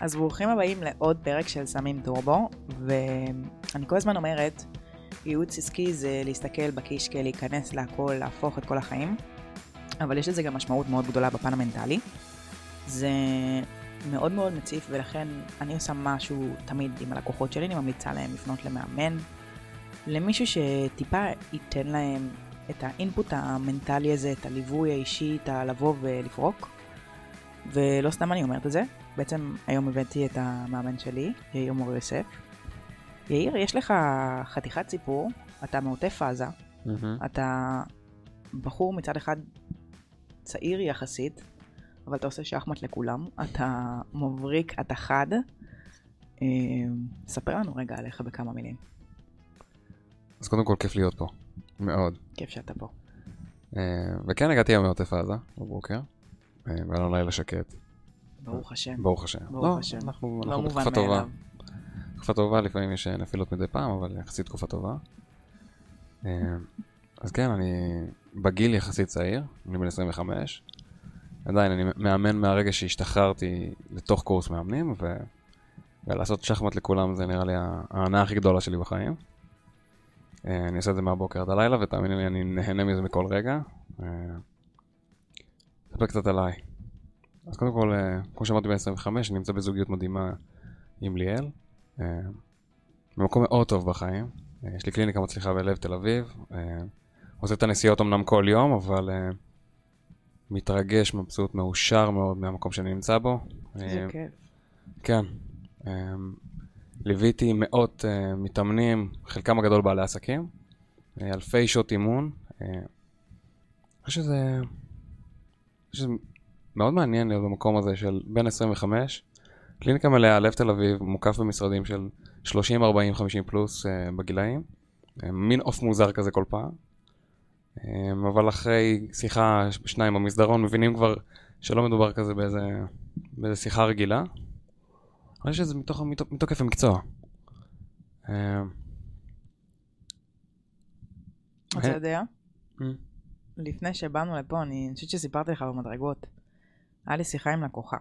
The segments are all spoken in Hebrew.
אז ברוכים הבאים לעוד פרק של סמים טורבו, ואני כל הזמן אומרת, ייעוץ עסקי זה להסתכל בקישקע, להיכנס להכל, להפוך את כל החיים, אבל יש לזה גם משמעות מאוד גדולה בפן המנטלי. זה מאוד מאוד מציף, ולכן אני עושה משהו תמיד עם הלקוחות שלי, אני ממליצה להם לפנות למאמן, למישהו שטיפה ייתן להם את האינפוט המנטלי הזה, את הליווי האישי, את הלבוא ולפרוק. ולא סתם אני אומרת את זה, בעצם היום הבאתי את המאמן שלי, יאיר מור יוסף. יאיר, יש לך חתיכת סיפור, אתה מעוטף עזה, Mm-hmm. אתה בחור מצד אחד צעיר יחסית, אבל אתה עושה שחמט לכולם, אתה מבריק, אתה חד. אה, ספר לנו רגע עליך בכמה מילים. אז קודם כל כיף להיות פה, מאוד. כיף שאתה פה. אה, וכן הגעתי היום מעוטף עזה בבוקר, אה, והיה לנו לילה שקט, ברוך השם. ברוך השם. ברוך לא, השם. אנחנו לא אנחנו בתקופה טובה. מאליו. תקופה טובה, לפעמים יש אה, נפילות מדי פעם, אבל יחסית תקופה טובה. אה, אז כן, אני בגיל יחסית צעיר, אני בן 25. עדיין, אני מאמן מהרגע שהשתחררתי לתוך קורס מאמנים, ו... ולעשות שחמט לכולם זה נראה לי ההנאה הכי גדולה שלי בחיים. אה, אני עושה את זה מהבוקר עד הלילה, ותאמיני לי, אני נהנה מזה מכל רגע. אספר קצת עליי. אז קודם כל, אה, כמו שאמרתי ב-25, אני נמצא בזוגיות מדהימה עם ליאל. אה, במקום מאוד טוב בחיים. אה, יש לי קליניקה מצליחה בלב תל אביב. עושה את הנסיעות אמנם כל יום, אבל מתרגש, מבסוט, מאושר מאוד מהמקום שאני נמצא בו. אה, כיף. כן. ליוויתי מאות מתאמנים, חלקם הגדול בעלי עסקים, אלפי שעות אימון. אני חושב שזה מאוד מעניין להיות במקום הזה של בין 25, קליניקה מלאה, לב תל אביב, מוקף במשרדים של 30, 40, 50 פלוס uh, בגילאים. Uh, מין עוף מוזר כזה כל פעם. Um, אבל אחרי שיחה, שניים במסדרון, מבינים כבר שלא מדובר כזה באיזה, באיזה שיחה רגילה. אני חושב שזה מתוך, מתוק, מתוקף המקצוע. אה, אתה אה. יודע, אה, לפני שבאנו לפה, אני חושבת שסיפרתי לך במדרגות. היה לי שיחה עם לקוחה.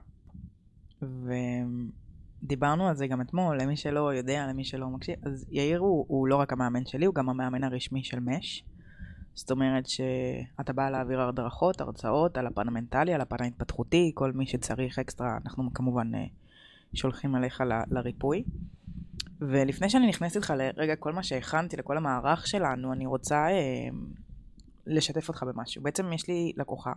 ודיברנו על זה גם אתמול, למי שלא יודע, למי שלא מקשיב. אז יאיר הוא, הוא לא רק המאמן שלי, הוא גם המאמן הרשמי של מש. זאת אומרת שאתה בא להעביר הדרכות, הרצאות על הפן המנטלי, על הפן ההתפתחותי, כל מי שצריך אקסטרה, אנחנו כמובן אה, שולחים עליך ל- לריפוי. ולפני שאני נכנסת איתך לרגע, כל מה שהכנתי לכל המערך שלנו, אני רוצה אה, לשתף אותך במשהו. בעצם יש לי לקוחה,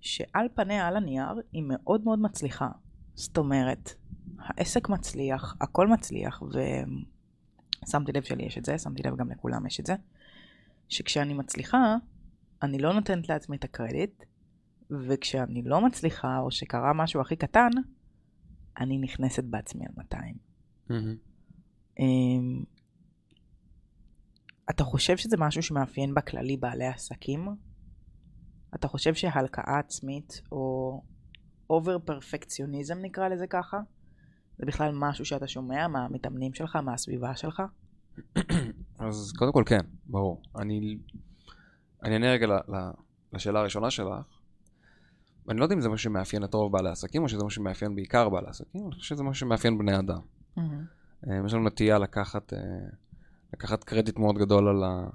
שעל פניה, על הנייר, היא מאוד מאוד מצליחה. זאת אומרת, העסק מצליח, הכל מצליח, ושמתי לב שלי יש את זה, שמתי לב גם לכולם יש את זה, שכשאני מצליחה, אני לא נותנת לעצמי את הקרדיט, וכשאני לא מצליחה, או שקרה משהו הכי קטן, אני נכנסת בעצמי על 200. מהמם. אמ, אתה חושב שזה משהו שמאפיין בכללי בעלי עסקים? אתה חושב שהלקאה עצמית, או אובר פרפקציוניזם נקרא לזה ככה, זה בכלל משהו שאתה שומע מהמתאמנים שלך, מהסביבה שלך? אז קודם כל כן, ברור. אני, אני אענה רגע ל, ל, לשאלה הראשונה שלך. אני לא יודע אם זה משהו שמאפיין את רוב בעלי העסקים, או שזה משהו שמאפיין בעיקר בעלי העסקים, אני חושב שזה משהו שמאפיין בני אדם. אה, יש לנו נטייה לקחת, אה, לקחת קרדיט מאוד גדול על, ה,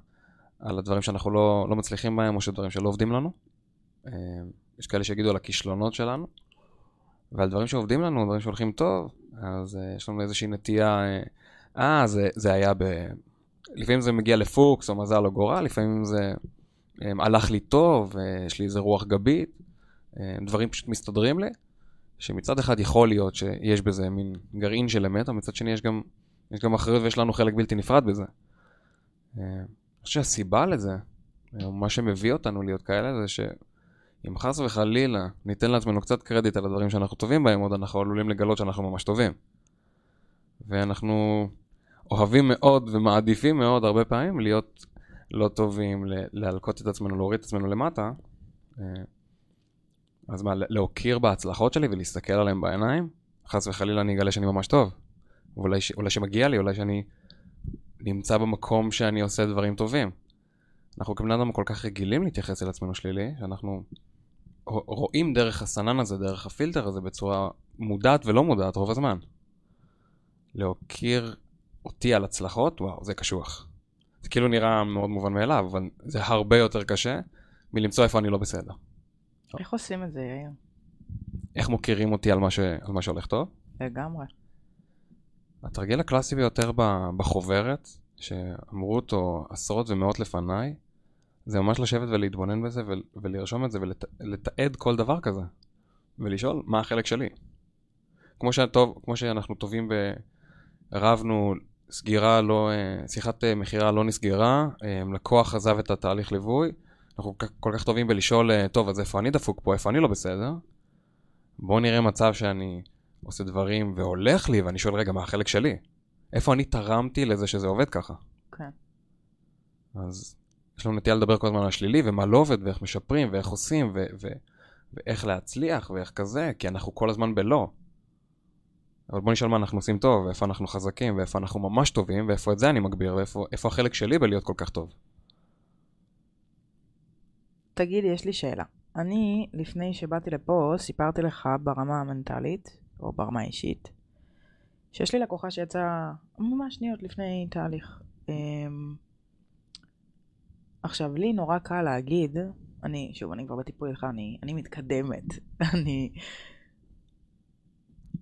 על הדברים שאנחנו לא, לא מצליחים בהם, או שדברים שלא עובדים לנו. אה, יש כאלה שיגידו על הכישלונות שלנו, ועל דברים שעובדים לנו, דברים שהולכים טוב, אז אה, יש לנו איזושהי נטייה, אה, אה, זה, זה היה ב... לפעמים זה מגיע לפוקס או מזל או גורל, לפעמים זה הלך לי טוב, יש לי איזה רוח גבית, דברים פשוט מסתדרים לי, שמצד אחד יכול להיות שיש בזה מין גרעין של אמת, אבל מצד שני יש גם, יש גם אחריות ויש לנו חלק בלתי נפרד בזה. אני חושב שהסיבה לזה, מה שמביא אותנו להיות כאלה, זה שאם חס וחלילה ניתן לעצמנו קצת קרדיט על הדברים שאנחנו טובים בהם, עוד אנחנו עלולים לגלות שאנחנו ממש טובים. ואנחנו אוהבים מאוד ומעדיפים מאוד הרבה פעמים להיות לא טובים, להלקות את עצמנו, להוריד את עצמנו למטה. אה, אז מה, לה- להוקיר בהצלחות שלי ולהסתכל עליהן בעיניים? חס וחלילה אני אגלה שאני ממש טוב. ואולי ש- אולי שמגיע לי, אולי שאני נמצא במקום שאני עושה דברים טובים. אנחנו כבני אדם כל כך רגילים להתייחס אל עצמנו שלילי, שאנחנו רואים דרך הסנן הזה, דרך הפילטר הזה, בצורה מודעת ולא מודעת רוב הזמן. להוקיר אותי על הצלחות, וואו, זה קשוח. זה כאילו נראה מאוד מובן מאליו, אבל זה הרבה יותר קשה מלמצוא איפה אני לא בסדר. איך עושים את זה, יאיר? איך מוקירים אותי על מה, ש... על מה שהולך טוב? לגמרי. התרגיל הקלאסי ביותר בחוברת, שאמרו אותו עשרות ומאות לפניי, זה ממש לשבת ולהתבונן בזה ול... ולרשום את זה ולתעד כל דבר כזה. ולשאול מה החלק שלי. כמו, שהטוב, כמו שאנחנו טובים ב... רבנו סגירה לא, אה, שיחת אה, מכירה לא נסגרה, אה, לקוח עזב את התהליך ליווי, אנחנו כל כך טובים בלשאול, טוב, אז איפה אני דפוק פה, איפה אני לא בסדר? בואו נראה מצב שאני עושה דברים והולך לי, ואני שואל, רגע, מה החלק שלי? איפה אני תרמתי לזה שזה עובד ככה? כן. אז יש לנו נטייה לדבר כל הזמן על השלילי, ומה לא עובד, ואיך משפרים, ואיך עושים, ו- ו- ואיך להצליח, ואיך כזה, כי אנחנו כל הזמן בלא. אבל בוא נשאל מה אנחנו עושים טוב, ואיפה אנחנו חזקים, ואיפה אנחנו ממש טובים, ואיפה את זה אני מגביר, ואיפה החלק שלי בלהיות כל כך טוב. תגיד, יש לי שאלה. אני, לפני שבאתי לפה, סיפרתי לך ברמה המנטלית, או ברמה האישית, שיש לי לקוחה שיצאה ממש שניות לפני תהליך. אמ, עכשיו, לי נורא קל להגיד, אני, שוב, אני כבר בטיפול איתך, אני, אני מתקדמת. אני...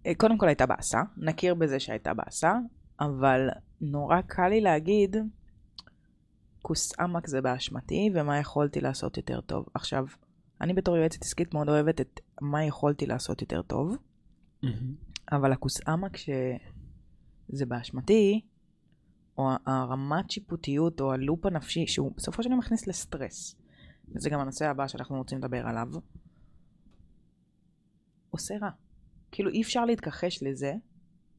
אה, קודם כל הייתה באסה, נכיר בזה שהייתה באסה, אבל נורא קל לי להגיד, כוס עמק זה באשמתי, ומה יכולתי לעשות יותר טוב. עכשיו, אני בתור יועצת עסקית מאוד אוהבת את מה יכולתי לעשות יותר טוב. אבל הכוס עמק שזה באשמתי, או הרמת שיפוטיות, או הלופ הנפשי, שהוא בסופו של דבר מכניס לסטרס, וזה גם הנושא הבא שאנחנו רוצים לדבר עליו, עושה רע. כאילו אי אפשר להתכחש לזה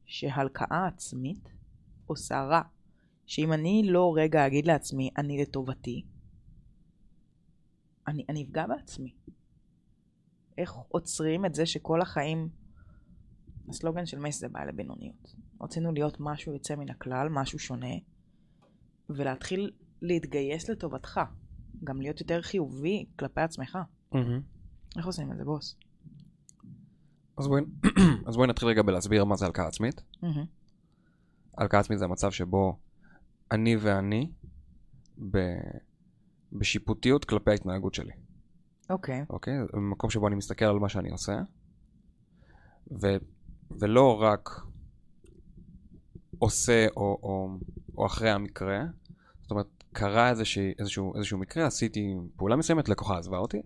שהלקאה עצמית עושה רע. שאם אני לא רגע אגיד לעצמי, אני לטובתי, אני, אני אפגע בעצמי. איך עוצרים את זה שכל החיים, הסלוגן של מייס זה בעיה לבינוניות. רצינו להיות משהו יוצא מן הכלל, משהו שונה, ולהתחיל להתגייס לטובתך. גם להיות יותר חיובי כלפי עצמך. Mm-hmm. איך עושים את זה, בוס? אז בואי, אז בואי נתחיל רגע בלהסביר מה זה הלקאה עצמית. Mm-hmm. הלקאה עצמית זה המצב שבו אני ואני ב... בשיפוטיות כלפי ההתנהגות שלי. אוקיי. Okay. אוקיי? Okay? במקום שבו אני מסתכל על מה שאני עושה, ו... ולא רק עושה או, או, או אחרי המקרה, זאת אומרת, קרה איזשה, איזשהו, איזשהו מקרה, עשיתי פעולה מסוימת, לקוחה עזבה אותי.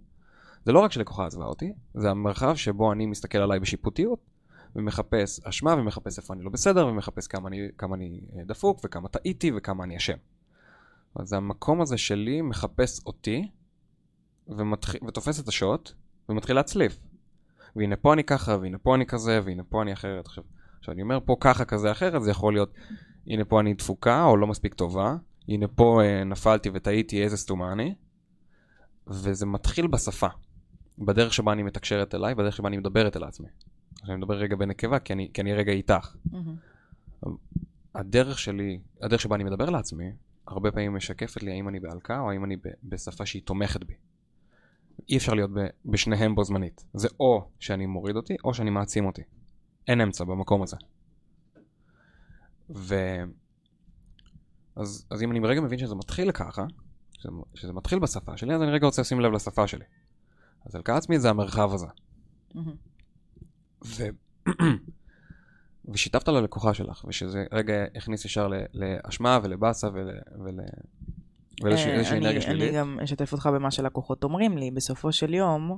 זה לא רק שלקוחה עזבה אותי, זה המרחב שבו אני מסתכל עליי בשיפוטיות, ומחפש אשמה, ומחפש איפה אני לא בסדר, ומחפש כמה אני, כמה אני אה, דפוק, וכמה טעיתי, וכמה אני אשם. אז המקום הזה שלי מחפש אותי, ומתח... ותופס את השוט, ומתחיל להצליף. והנה פה אני ככה, והנה פה אני כזה, והנה פה אני אחרת. עכשיו, עכשיו אני אומר פה ככה, כזה, אחרת, זה יכול להיות, הנה פה אני דפוקה, או לא מספיק טובה, הנה פה אה, נפלתי וטעיתי, איזה סתומה אני. וזה מתחיל בשפה. בדרך שבה אני מתקשרת אליי, בדרך שבה אני מדברת אל עצמי. אני מדבר רגע בנקבה, כי אני, כי אני רגע איתך. Mm-hmm. הדרך שלי, הדרך שבה אני מדבר לעצמי, הרבה פעמים משקפת לי האם אני בהלקאה או האם אני בשפה שהיא תומכת בי. אי אפשר להיות בשניהם בו זמנית. זה או שאני מוריד אותי, או שאני מעצים אותי. אין אמצע במקום הזה. ו... אז, אז אם אני ברגע מבין שזה מתחיל ככה, שזה, שזה מתחיל בשפה שלי, אז אני רגע רוצה לשים לב לשפה שלי. אז הלקאה עצמית זה המרחב הזה. ו... ושיתפת ללקוחה שלך, ושזה רגע הכניס ישר לאשמה ולבאסה ול... ול... ולאיזושהי אה, אנרגיה שלילית. אני גם אשתף אותך במה שלקוחות אומרים לי. בסופו של יום,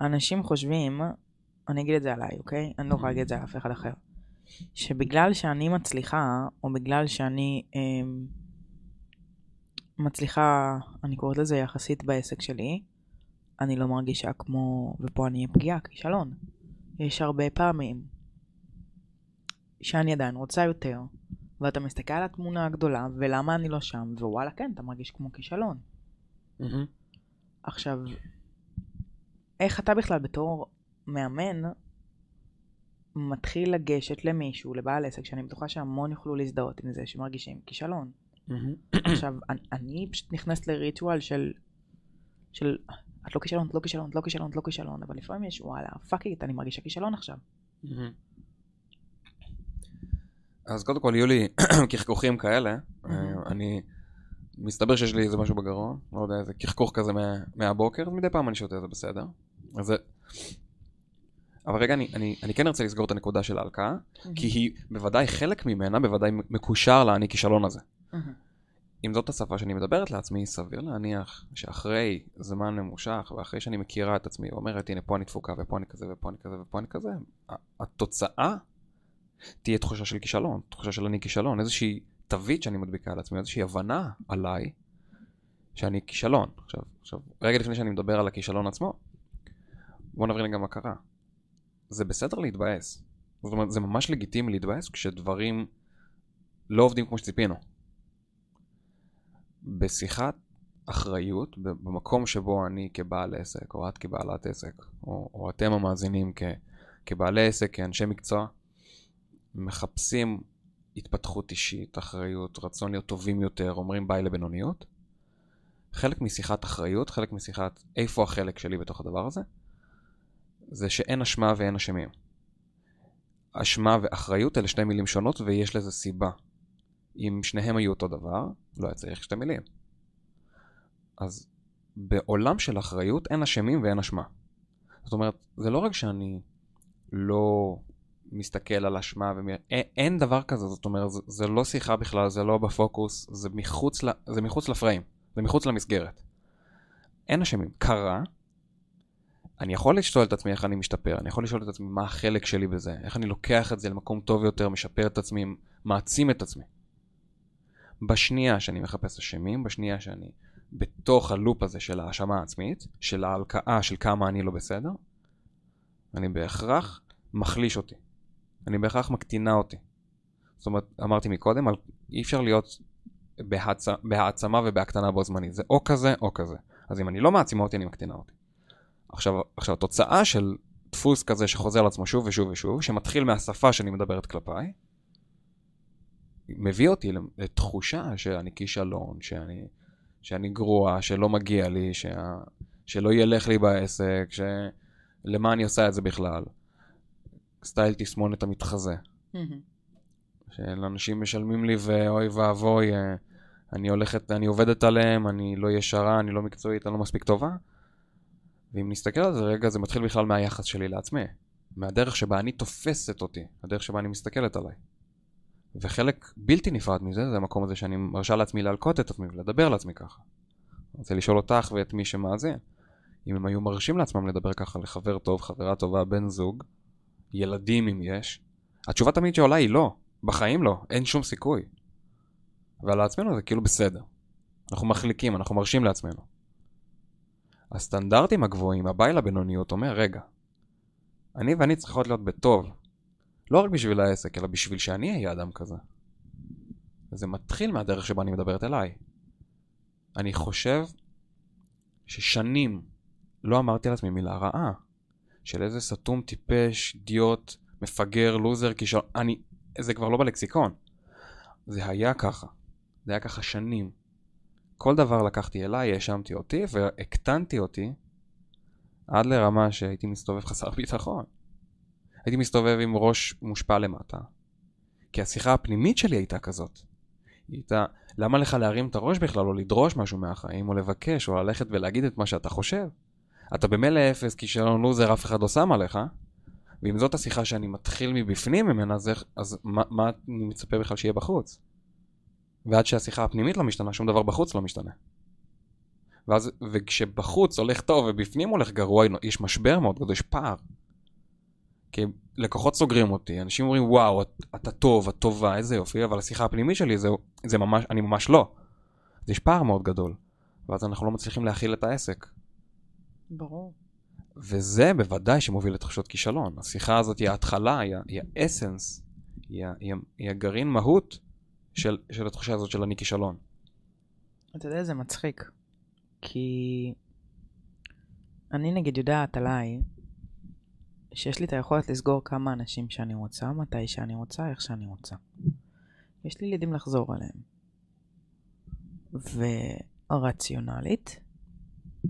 אנשים חושבים, אני אגיד את זה עליי, אוקיי? אני לא יכולה להגיד את זה על אף אחד אחר. שבגלל שאני מצליחה, או בגלל שאני אה, מצליחה, אני קוראת לזה יחסית בעסק שלי, אני לא מרגישה כמו, ופה אני אהיה פגיעה, כישלון. יש הרבה פעמים שאני עדיין רוצה יותר, ואתה מסתכל על התמונה הגדולה, ולמה אני לא שם, ווואלה כן, אתה מרגיש כמו כישלון. Mm-hmm. עכשיו, איך אתה בכלל בתור מאמן מתחיל לגשת למישהו, לבעל עסק, שאני בטוחה שהמון יוכלו להזדהות עם זה, שמרגישים כישלון. Mm-hmm. עכשיו, אני, אני פשוט נכנסת לריטואל של, של את לא כישלון, את לא כישלון, את לא כישלון, את לא כישלון, אבל לפעמים יש וואלה, fuck it, אני מרגישה כישלון עכשיו. אז קודם כל יהיו לי קחקוחים כאלה, אה, אני, מסתבר שיש לי איזה משהו בגרון, לא יודע, איזה קחקוך כזה מה, מהבוקר, אז מדי פעם אני שותה, זה בסדר. אז. אבל רגע, אני, אני, אני כן ארצה לסגור את הנקודה של ההלקאה, כי היא בוודאי חלק ממנה, בוודאי מקושר לאני כישלון הזה. אם זאת השפה שאני מדברת לעצמי, סביר להניח שאחרי זמן ממושך, ואחרי שאני מכירה את עצמי, ואומרת, הנה, פה אני דפוקה, ופה אני כזה, ופה אני כזה, ופה אני כזה, התוצאה תהיה תחושה של כישלון, תחושה של אני כישלון, איזושהי תווית שאני מדביקה על עצמי, איזושהי הבנה עליי שאני כישלון. עכשיו, עכשיו, רגע לפני שאני מדבר על הכישלון עצמו, בוא נבין רגע מה קרה. זה בסדר להתבאס. זאת אומרת, זה ממש לגיטימי להתבאס כשדברים לא עובדים כמו שציפינו. בשיחת אחריות, במקום שבו אני כבעל עסק, או את כבעלת עסק, או, או אתם המאזינים כ, כבעלי עסק, כאנשי מקצוע, מחפשים התפתחות אישית, אחריות, רצון להיות טובים יותר, אומרים ביי לבינוניות. חלק משיחת אחריות, חלק משיחת איפה החלק שלי בתוך הדבר הזה, זה שאין אשמה ואין אשמים. אשמה ואחריות אלה שתי מילים שונות ויש לזה סיבה. אם שניהם היו אותו דבר, לא היה צריך שתי מילים. אז בעולם של אחריות אין אשמים ואין אשמה. זאת אומרת, זה לא רק שאני לא מסתכל על אשמה, ומי... אין, אין דבר כזה, זאת אומרת, זה, זה לא שיחה בכלל, זה לא בפוקוס, זה מחוץ, ל... זה מחוץ לפריים, זה מחוץ למסגרת. אין אשמים. קרה, אני יכול לשאול את עצמי איך אני משתפר, אני יכול לשאול את עצמי מה החלק שלי בזה, איך אני לוקח את זה למקום טוב יותר, משפר את עצמי, מעצים את עצמי. בשנייה שאני מחפש אשמים, בשנייה שאני בתוך הלופ הזה של האשמה העצמית, של ההלקאה של כמה אני לא בסדר, אני בהכרח מחליש אותי. אני בהכרח מקטינה אותי. זאת אומרת, אמרתי מקודם, אי אפשר להיות בהעצ... בהעצמה ובהקטנה בו זמנית. זה או כזה או כזה. אז אם אני לא מעצימה אותי, אני מקטינה אותי. עכשיו, עכשיו, התוצאה של דפוס כזה שחוזר על עצמו שוב ושוב ושוב, שמתחיל מהשפה שאני מדברת כלפיי, מביא אותי לתחושה שאני כישלון, שאני, שאני גרוע, שלא מגיע לי, שה, שלא ילך לי בעסק, שלמה אני עושה את זה בכלל. סטייל תסמונת המתחזה. שאנשים משלמים לי ואוי ואבוי, אה, אני הולכת, אני עובדת עליהם, אני לא ישרה, אני לא מקצועית, אני לא מספיק טובה. ואם נסתכל על זה רגע, זה מתחיל בכלל מהיחס שלי לעצמי. מהדרך שבה אני תופסת אותי, הדרך שבה אני מסתכלת עליי. וחלק בלתי נפרד מזה, זה המקום הזה שאני מרשה לעצמי להלקוט את עצמי ולדבר לעצמי ככה. אני רוצה לשאול אותך ואת מי שמאזין, אם הם היו מרשים לעצמם לדבר ככה לחבר טוב, חברה טובה, בן זוג, ילדים אם יש, התשובה תמיד שעולה היא לא, בחיים לא, אין שום סיכוי. ועל עצמנו זה כאילו בסדר. אנחנו מחליקים, אנחנו מרשים לעצמנו. הסטנדרטים הגבוהים, הבעיה לבינוניות אומר, רגע, אני ואני צריכות להיות בטוב, לא רק בשביל העסק, אלא בשביל שאני אהיה אדם כזה. וזה מתחיל מהדרך שבה אני מדברת אליי. אני חושב ששנים לא אמרתי על עצמי מילה רעה. של איזה סתום, טיפש, אידיוט, מפגר, לוזר, כישרון, אני, זה כבר לא בלקסיקון. זה היה ככה. זה היה ככה שנים. כל דבר לקחתי אליי, האשמתי אותי והקטנתי אותי עד לרמה שהייתי מסתובב חסר ביטחון. הייתי מסתובב עם ראש מושפע למטה. כי השיחה הפנימית שלי הייתה כזאת. היא הייתה, למה לך להרים את הראש בכלל, או לדרוש משהו מהחיים, או לבקש, או ללכת ולהגיד את מה שאתה חושב? אתה במילא אפס, כישלון לוזר, אף אחד לא שם עליך, ואם זאת השיחה שאני מתחיל מבפנים ממנה, אז, אז מה, מה אני מצפה בכלל שיהיה בחוץ? ועד שהשיחה הפנימית לא משתנה, שום דבר בחוץ לא משתנה. ואז, וכשבחוץ הולך טוב ובפנים הולך גרוע, יש משבר מאוד גדול, יש פער. כי לקוחות סוגרים אותי, אנשים אומרים וואו, את, אתה טוב, את טובה, איזה יופי, אבל השיחה הפנימית שלי זה, זה ממש, אני ממש לא. אז יש פער מאוד גדול. ואז אנחנו לא מצליחים להכיל את העסק. ברור. וזה בוודאי שמוביל לתחושות כישלון. השיחה הזאת היא ההתחלה, היא, היא האסנס, היא, היא, היא הגרעין מהות של, של התחושה הזאת של אני כישלון. אתה יודע, זה מצחיק. כי אני נגיד יודעת עליי שיש לי את היכולת לסגור כמה אנשים שאני רוצה, מתי שאני רוצה, איך שאני רוצה. יש לי לידים לחזור עליהם. ורציונלית,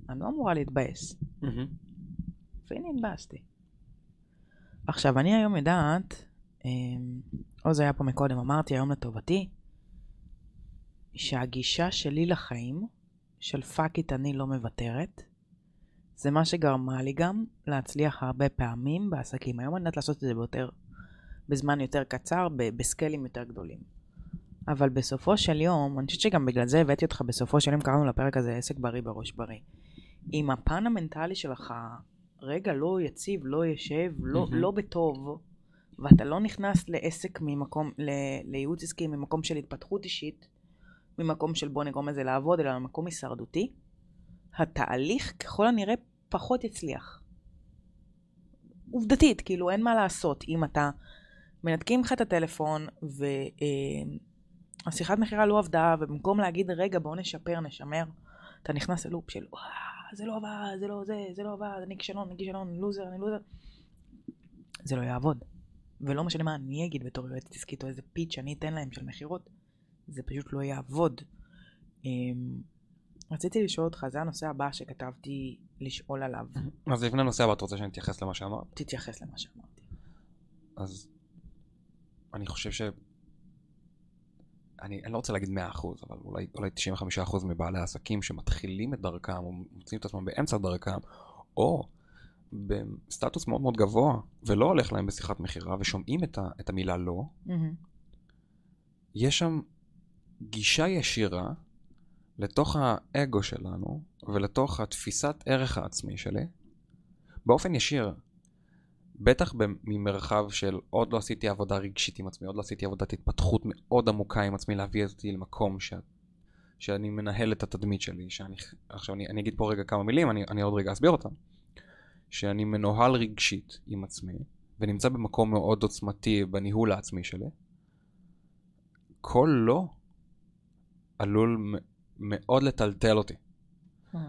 אני לא אמורה להתבאס. והנה התבאסתי. עכשיו, אני היום יודעת, אמ, עוז היה פה מקודם, אמרתי היום לטובתי, שהגישה שלי לחיים, של fuck it אני לא מוותרת, זה מה שגרמה לי גם להצליח הרבה פעמים בעסקים. היום אני יודעת לעשות את זה ביותר, בזמן יותר קצר, בסקיילים יותר גדולים. אבל בסופו של יום, אני חושבת שגם בגלל זה הבאתי אותך בסופו של יום, קראנו לפרק הזה עסק בריא בראש בריא. אם הפן המנטלי שלך רגע לא יציב, לא יושב, לא, מהמם. לא בטוב, ואתה לא נכנס לעסק ממקום, ל, לייעוץ עסקי ממקום של התפתחות אישית, ממקום של בוא נגרום לזה לעבוד, אלא ממקום הישרדותי, התהליך ככל הנראה פחות יצליח. עובדתית, כאילו אין מה לעשות אם אתה מנתקים לך את הטלפון והשיחת מכירה לא עבדה ובמקום להגיד רגע בואו נשפר נשמר אתה נכנס ללופ של וואו זה לא עבד זה לא זה זה לא עבד אני כישלון אני כישלון אני לוזר אני לוזר זה לא יעבוד ולא משנה מה אני אגיד בתור יועצת עסקית או איזה פיץ' שאני אתן להם של מכירות זה פשוט לא יעבוד. אמ, רציתי לשאול אותך זה הנושא הבא שכתבתי לשאול עליו אז לפני הנושא הבא, את רוצה שאני אתייחס למה שאמרת? תתייחס למה שאמרתי. אז אני חושב ש... אני, אני לא רוצה להגיד 100%, אבל אולי, אולי 95% מבעלי העסקים שמתחילים את דרכם, או מוצאים את עצמם באמצע דרכם, או בסטטוס מאוד מאוד גבוה, ולא הולך להם בשיחת מכירה, ושומעים את, ה, את המילה לא, מהמם. יש שם גישה ישירה לתוך האגו שלנו, ולתוך התפיסת ערך העצמי שלי, באופן ישיר. בטח ממרחב של עוד לא עשיתי עבודה רגשית עם עצמי, עוד לא עשיתי עבודת התפתחות מאוד עמוקה עם עצמי, להביא אותי למקום ש... שאני מנהל את התדמית שלי, שאני... עכשיו אני, אני אגיד פה רגע כמה מילים, אני, אני עוד רגע אסביר אותם. שאני מנוהל רגשית עם עצמי, ונמצא במקום מאוד עוצמתי בניהול העצמי שלי, כל לא עלול מאוד לטלטל אותי. אה.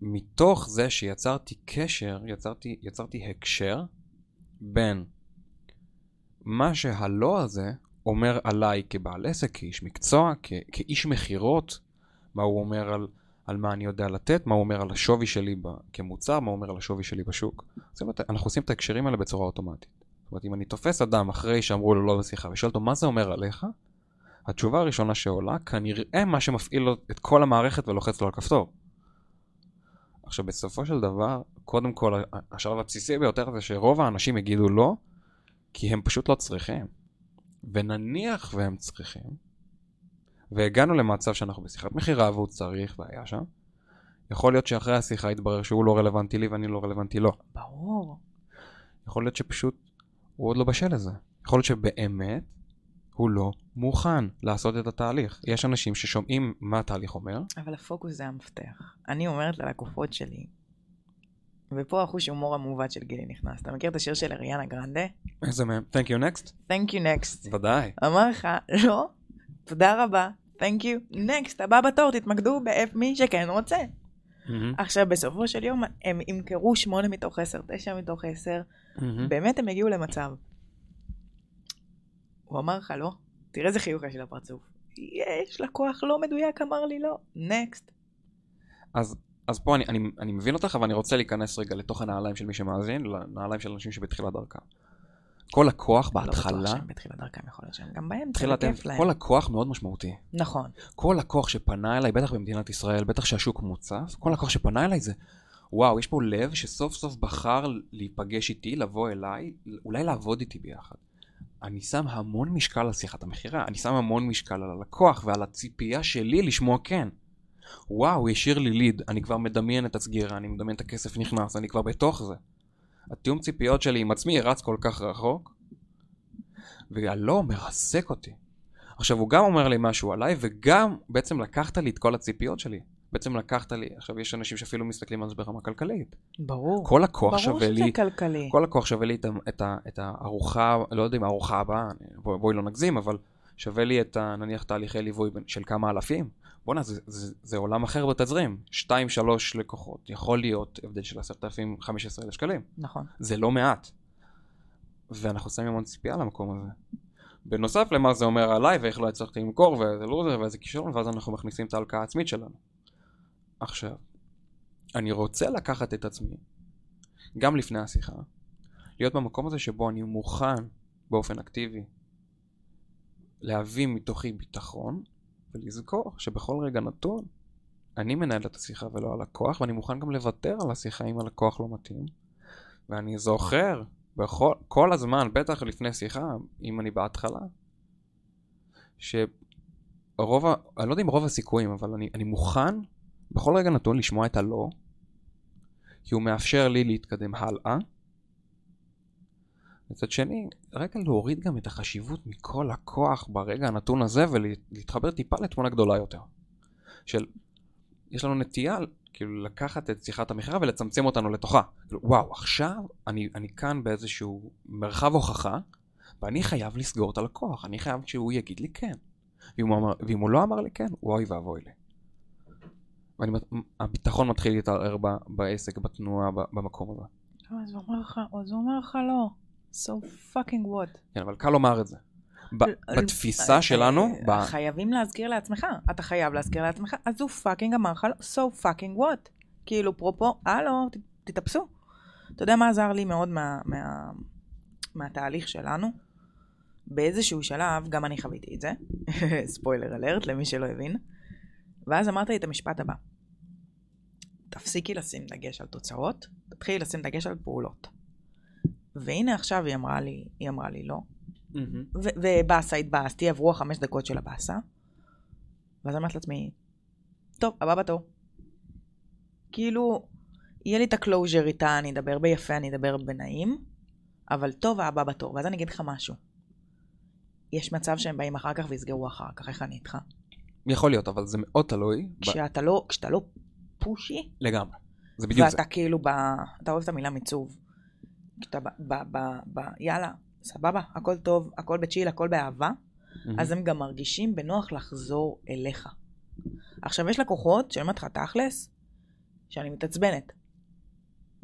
מתוך זה שיצרתי קשר, יצרתי, יצרתי הקשר בין מה שהלא הזה אומר עליי כבעל עסק, כאיש מקצוע, כ- כאיש מכירות, מה הוא אומר על, על מה אני יודע לתת, מה הוא אומר על השווי שלי ב- כמוצר, מה הוא אומר על השווי שלי בשוק. זאת אומרת, אנחנו עושים את ההקשרים האלה בצורה אוטומטית. זאת אומרת, אם אני תופס אדם אחרי שאמרו לו לא בשיחה ושואל אותו מה זה אומר עליך, התשובה הראשונה שעולה, כנראה מה שמפעיל את כל המערכת ולוחץ לו על כפתור. עכשיו בסופו של דבר, קודם כל השלב הבסיסי ביותר זה שרוב האנשים יגידו לא, כי הם פשוט לא צריכים. ונניח והם צריכים, והגענו למצב שאנחנו בשיחת מכירה והוא צריך והיה שם, יכול להיות שאחרי השיחה יתברר שהוא לא רלוונטי לי ואני לא רלוונטי לו. ברור. יכול להיות שפשוט הוא עוד לא בשל לזה. יכול להיות שבאמת הוא לא מוכן לעשות את התהליך. יש אנשים ששומעים מה התהליך אומר, אבל הפוקוס זה המפתח. אני אומרת ללקוחות שלי, ופה החוש הומור המעוות של גילי נכנס. אתה מכיר את השיר של אריאנה גרנדה? איזה מהם? Thank you next? Thank you next. ודאי. אמר לך, לא, תודה רבה, Thank you, next, הבא בתור, תתמקדו במי שכן רוצה. מהמם, עכשיו, בסופו של יום, הם ימכרו 8 מתוך 10, 9 מתוך 10, מהמם. באמת הם הגיעו למצב. הוא אמר לך לא? תראה איזה חיוך יש לפרצוף. יש לקוח לא מדויק אמר לי לא, נקסט. אז, אז פה אני, אני, אני מבין אותך, אבל אני רוצה להיכנס רגע לתוך הנעליים של מי שמאזין, לנעליים של אנשים שבתחילת דרכם. כל לקוח לא בטוח בהתחלה, שהם בתחילת דרכם יכול להיות שהם גם באמצע, תחילת, בכיף להם. כל לקוח מאוד משמעותי. נכון. כל לקוח שפנה אליי, בטח במדינת ישראל, בטח שהשוק מוצף, כל לקוח שפנה אליי זה, וואו, יש פה לב שסוף סוף בחר להיפגש איתי, לבוא אליי, אולי לעבוד איתי ביחד. אני שם המון משקל על שיחת המכירה, אני שם המון משקל על הלקוח ועל הציפייה שלי לשמוע כן. וואו, השאיר לי ליד, אני כבר מדמיין את הסגירה, אני מדמיין את הכסף נכנס, אני כבר בתוך זה. התיאום ציפיות שלי עם עצמי רץ כל כך רחוק, והלא מרסק אותי. עכשיו, הוא גם אומר לי משהו עליי, וגם בעצם לקחת לי את כל הציפיות שלי. בעצם לקחת לי, עכשיו יש אנשים שאפילו מסתכלים על זה ברמה כלכלית. ברור. כל ברור שווה שזה לי, כלכלי. כל לקוח שווה לי את, את, את הארוחה, לא יודע אם הארוחה הבאה, בוא, בואי לא נגזים, אבל שווה לי את ה, נניח תהליכי ליווי של כמה אלפים. בואנה, זה, זה, זה עולם אחר בתזרים. שתיים, שלוש לקוחות, יכול להיות הבדל של עשרת אלפים, חמש עשרה אלף שקלים. נכון. זה לא מעט. ואנחנו שמים המון ציפייה למקום הזה. בנוסף למה זה אומר עליי ואיך לא הצלחתי למכור ואיזה לוזר ואיזה כישרון ואז אנחנו מכניסים את ההלקאה העצמית שלנו. עכשיו, אני רוצה לקחת את עצמי, גם לפני השיחה, להיות במקום הזה שבו אני מוכן באופן אקטיבי להביא מתוכי ביטחון ולזכור שבכל רגע נתון אני מנהל את השיחה ולא הלקוח ואני מוכן גם לוותר על השיחה אם הלקוח לא מתאים. ואני זוכר בכל, כל הזמן, בטח לפני שיחה, אם אני בהתחלה, שרוב, ה, אני לא יודע אם רוב הסיכויים, אבל אני, אני מוכן בכל רגע נתון לשמוע את הלא, כי הוא מאפשר לי להתקדם הלאה. מצד שני, רגע להוריד גם את החשיבות מכל הכוח ברגע הנתון הזה ולהתחבר טיפה לתמונה גדולה יותר. של, יש לנו נטייה כאילו לקחת את שיחת המכירה ולצמצם אותנו לתוכה. כאילו, וואו, עכשיו אני, אני כאן באיזשהו מרחב הוכחה, ואני חייב לסגור את הלקוח, אני חייב שהוא יגיד לי כן. ואם הוא, אמר, ואם הוא לא אמר לי כן, אוי ואבוי לי. והביטחון מתחיל להתערער בעסק, בתנועה, במקום הזה. אז הוא אומר לך, אז הוא אומר לך לא. So fucking what? כן, אבל קל לומר את זה. בתפיסה אה, שלנו... אה, חייבים להזכיר לעצמך, אתה חייב להזכיר לעצמך, אז הוא fucking אמר לך, so fucking what? כאילו, פרופו, הלו, תתאפסו. אתה יודע מה עזר לי מאוד מה, מה, מהתהליך שלנו? באיזשהו שלב, גם אני חוויתי את זה, ספוילר אלרט למי שלא הבין, ואז אמרת לי את המשפט הבא: תפסיקי לשים דגש על תוצאות, תתחילי לשים דגש על פעולות. והנה עכשיו היא אמרה לי, היא אמרה לי לא, ובאסה התבאסתי, עברו החמש דקות של הבאסה. ואז אמרתי לעצמי, טוב, הבא בתור. כאילו, יהיה לי את הקלוז'ר איתה, אני אדבר ביפה, אני אדבר בנעים, אבל טוב, הבא בתור. ואז אני אגיד לך משהו. יש מצב שהם באים אחר כך ויסגרו אחר כך, איך אני איתך? יכול להיות, אבל זה מאוד תלוי. כשאתה לא, כשאתה לא פושי. לגמרי. זה בדיוק ואתה זה. ואתה כאילו ב... אתה אוהב את המילה מיצוב. כשאתה ב... ב... ב... ב... יאללה, סבבה, הכל טוב, הכל בצ'יל, הכל באהבה, mm-hmm. אז הם גם מרגישים בנוח לחזור אליך. עכשיו, יש לקוחות שאני אומרת לך, תכלס, שאני מתעצבנת.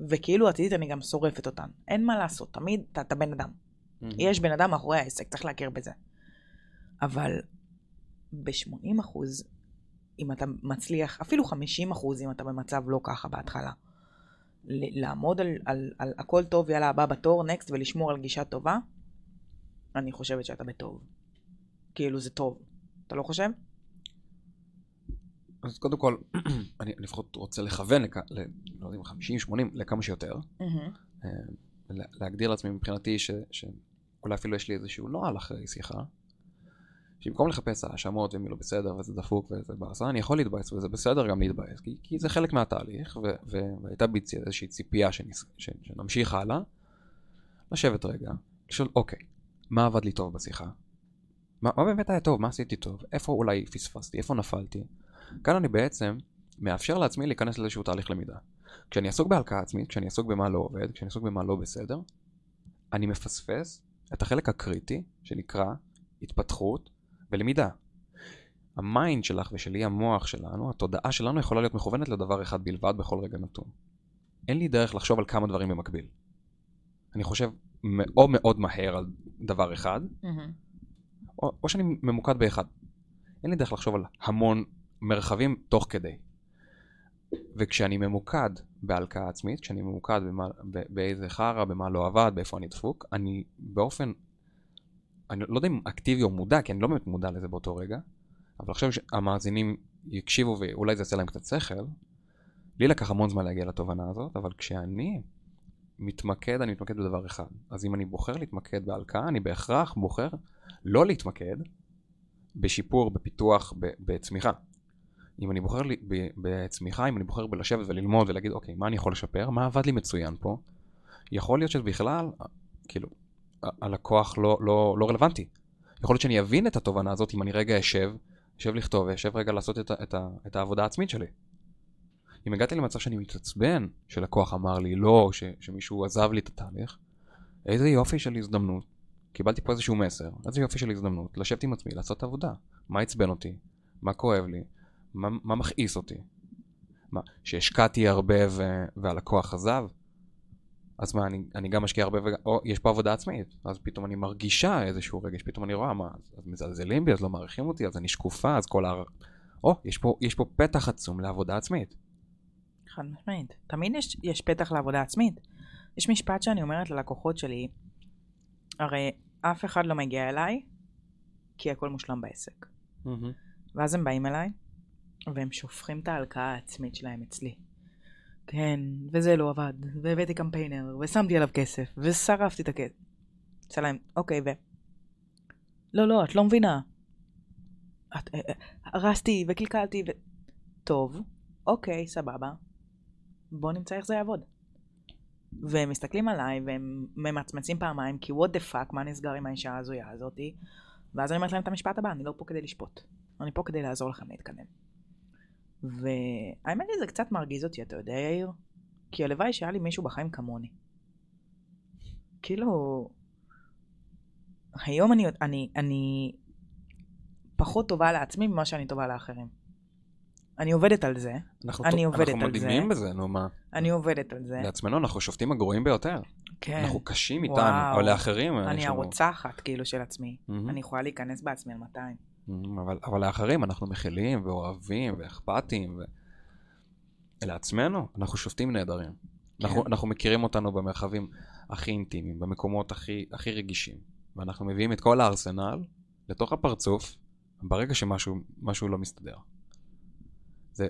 וכאילו עתידית אני גם שורפת אותן. אין מה לעשות, תמיד אתה, אתה בן אדם. Mm-hmm. יש בן אדם מאחורי העסק, צריך להכיר בזה. אבל ב-80 אחוז, אם אתה מצליח, אפילו 50 אחוז אם אתה במצב לא ככה בהתחלה, לעמוד על, על, על הכל טוב, יאללה, הבא בתור, נקסט, ולשמור על גישה טובה, אני חושבת שאתה בטוב. כאילו זה טוב. אתה לא חושב? אז קודם כל, אני לפחות רוצה לכוון, לכ... ל... לא יודע, 50, 80, לכמה שיותר. Mm-hmm. להגדיר לעצמי מבחינתי ש... שאולי אפילו יש לי איזשהו נוהל אחרי שיחה, שבמקום לחפש האשמות ומי לא בסדר וזה דפוק וזה באסה, אני יכול להתבאס וזה בסדר גם להתבאס, כי, כי זה חלק מהתהליך, ו, ו, והייתה בי איזושהי ציפייה שנס, ש, שנמשיך הלאה, לשבת רגע, לשאול, אוקיי, מה עבד לי טוב בשיחה? מה, מה באמת היה טוב? מה עשיתי טוב? איפה אולי פספסתי? איפה נפלתי? כאן אני בעצם מאפשר לעצמי להיכנס לאיזשהו תהליך למידה. כשאני עסוק בהלקאה עצמית, כשאני עסוק במה לא עובד, כשאני עסוק במה לא בסדר, אני מפספס את החלק הקריטי שנקרא התפתחות ולמידה. ה mind שלך ושלי, המוח שלנו, התודעה שלנו יכולה להיות מכוונת לדבר אחד בלבד בכל רגע נתון. אין לי דרך לחשוב על כמה דברים במקביל. אני חושב מאוד מאוד מהר על דבר אחד, mm-hmm. או, או שאני ממוקד באחד. אין לי דרך לחשוב על המון מרחבים תוך כדי. וכשאני ממוקד בהלקאה עצמית, כשאני ממוקד במה, באיזה חרא, במה לא עבד, באיפה אני דפוק, אני באופן אני לא יודע אם אקטיבי או מודע, כי אני לא באמת מודע לזה באותו רגע, אבל עכשיו שהמאזינים יקשיבו ואולי זה יעשה להם קצת שכל, לי לקח המון זמן להגיע לתובנה הזאת, אבל כשאני מתמקד, אני מתמקד בדבר אחד. אז אם אני בוחר להתמקד בהלקאה, אני בהכרח בוחר לא להתמקד בשיפור, בפיתוח, בצמיחה. אם אני בוחר בצמיחה, אם אני בוחר בלשבת וללמוד ולהגיד, אוקיי, מה אני יכול לשפר? מה עבד לי מצוין פה? יכול להיות שבכלל, כאילו, הלקוח לא, לא, לא רלוונטי. יכול להיות שאני אבין את התובנה הזאת אם אני רגע אשב, אשב לכתוב ואשב רגע לעשות את, את, את העבודה העצמית שלי. אם הגעתי למצב שאני מתעצבן, שלקוח אמר לי לא, ש, שמישהו עזב לי את התהליך, איזה יופי של הזדמנות. קיבלתי פה איזשהו מסר, איזה יופי של הזדמנות, לשבת עם עצמי, לעשות עבודה. מה עצבן אותי? מה כואב לי? מה, מה מכעיס אותי? מה, שהשקעתי הרבה ו... והלקוח עזב? אז מה, אני, אני גם משקיע הרבה, וגם, או יש פה עבודה עצמית, אז פתאום אני מרגישה איזשהו רגש, פתאום אני רואה, מה, אז מזלזלים בי, אז לא מעריכים אותי, אז אני שקופה, אז כל ה... או, יש פה, יש פה פתח עצום לעבודה עצמית. חד משמעית. תמיד יש, יש פתח לעבודה עצמית. יש משפט שאני אומרת ללקוחות שלי, הרי אף אחד לא מגיע אליי, כי הכל מושלם בעסק. מהמם. ואז הם באים אליי, והם שופכים את ההלקאה העצמית שלהם אצלי. כן, וזה לא עבד, והבאתי קמפיינר, ושמתי עליו כסף, ושרפתי את הכסף. עושה להם, אוקיי, ו... לא, לא, את לא מבינה. את, אה, אה, הרסתי וקלקלתי ו... טוב, אוקיי, סבבה. בוא נמצא איך זה יעבוד. והם מסתכלים עליי, והם ממצמצים פעמיים, כי what the fuck, מה נסגר עם האישה ההזויה הזאתי? ואז אני אומרת להם את המשפט הבא, אני לא פה כדי לשפוט. אני פה כדי לעזור לכם להתקדם. והאמת היא זה קצת מרגיז אותי, אתה יודע, יאיר? כי הלוואי שהיה לי מישהו בחיים כמוני. כאילו... היום אני, אני, אני פחות טובה לעצמי ממה שאני טובה לאחרים. אני עובדת על זה, אנחנו אני עובדת אנחנו על זה. מדהימים בזה, נו מה. אני עובדת על זה. לעצמנו אנחנו שופטים הגרועים ביותר. כן. אנחנו קשים איתנו, וואו. אבל לאחרים אני. הרוצחת, כאילו, של עצמי. מהמם. אני יכולה להיכנס בעצמי על 200. מהמם, אבל, אבל לאחרים אנחנו מכילים ואוהבים ואכפתיים. ו... לעצמנו אנחנו שופטים נהדרים. אנחנו, כן. אנחנו מכירים אותנו במרחבים הכי אינטימיים, במקומות הכי, הכי רגישים. ואנחנו מביאים את כל הארסנל לתוך הפרצוף ברגע שמשהו משהו לא מסתדר. זה,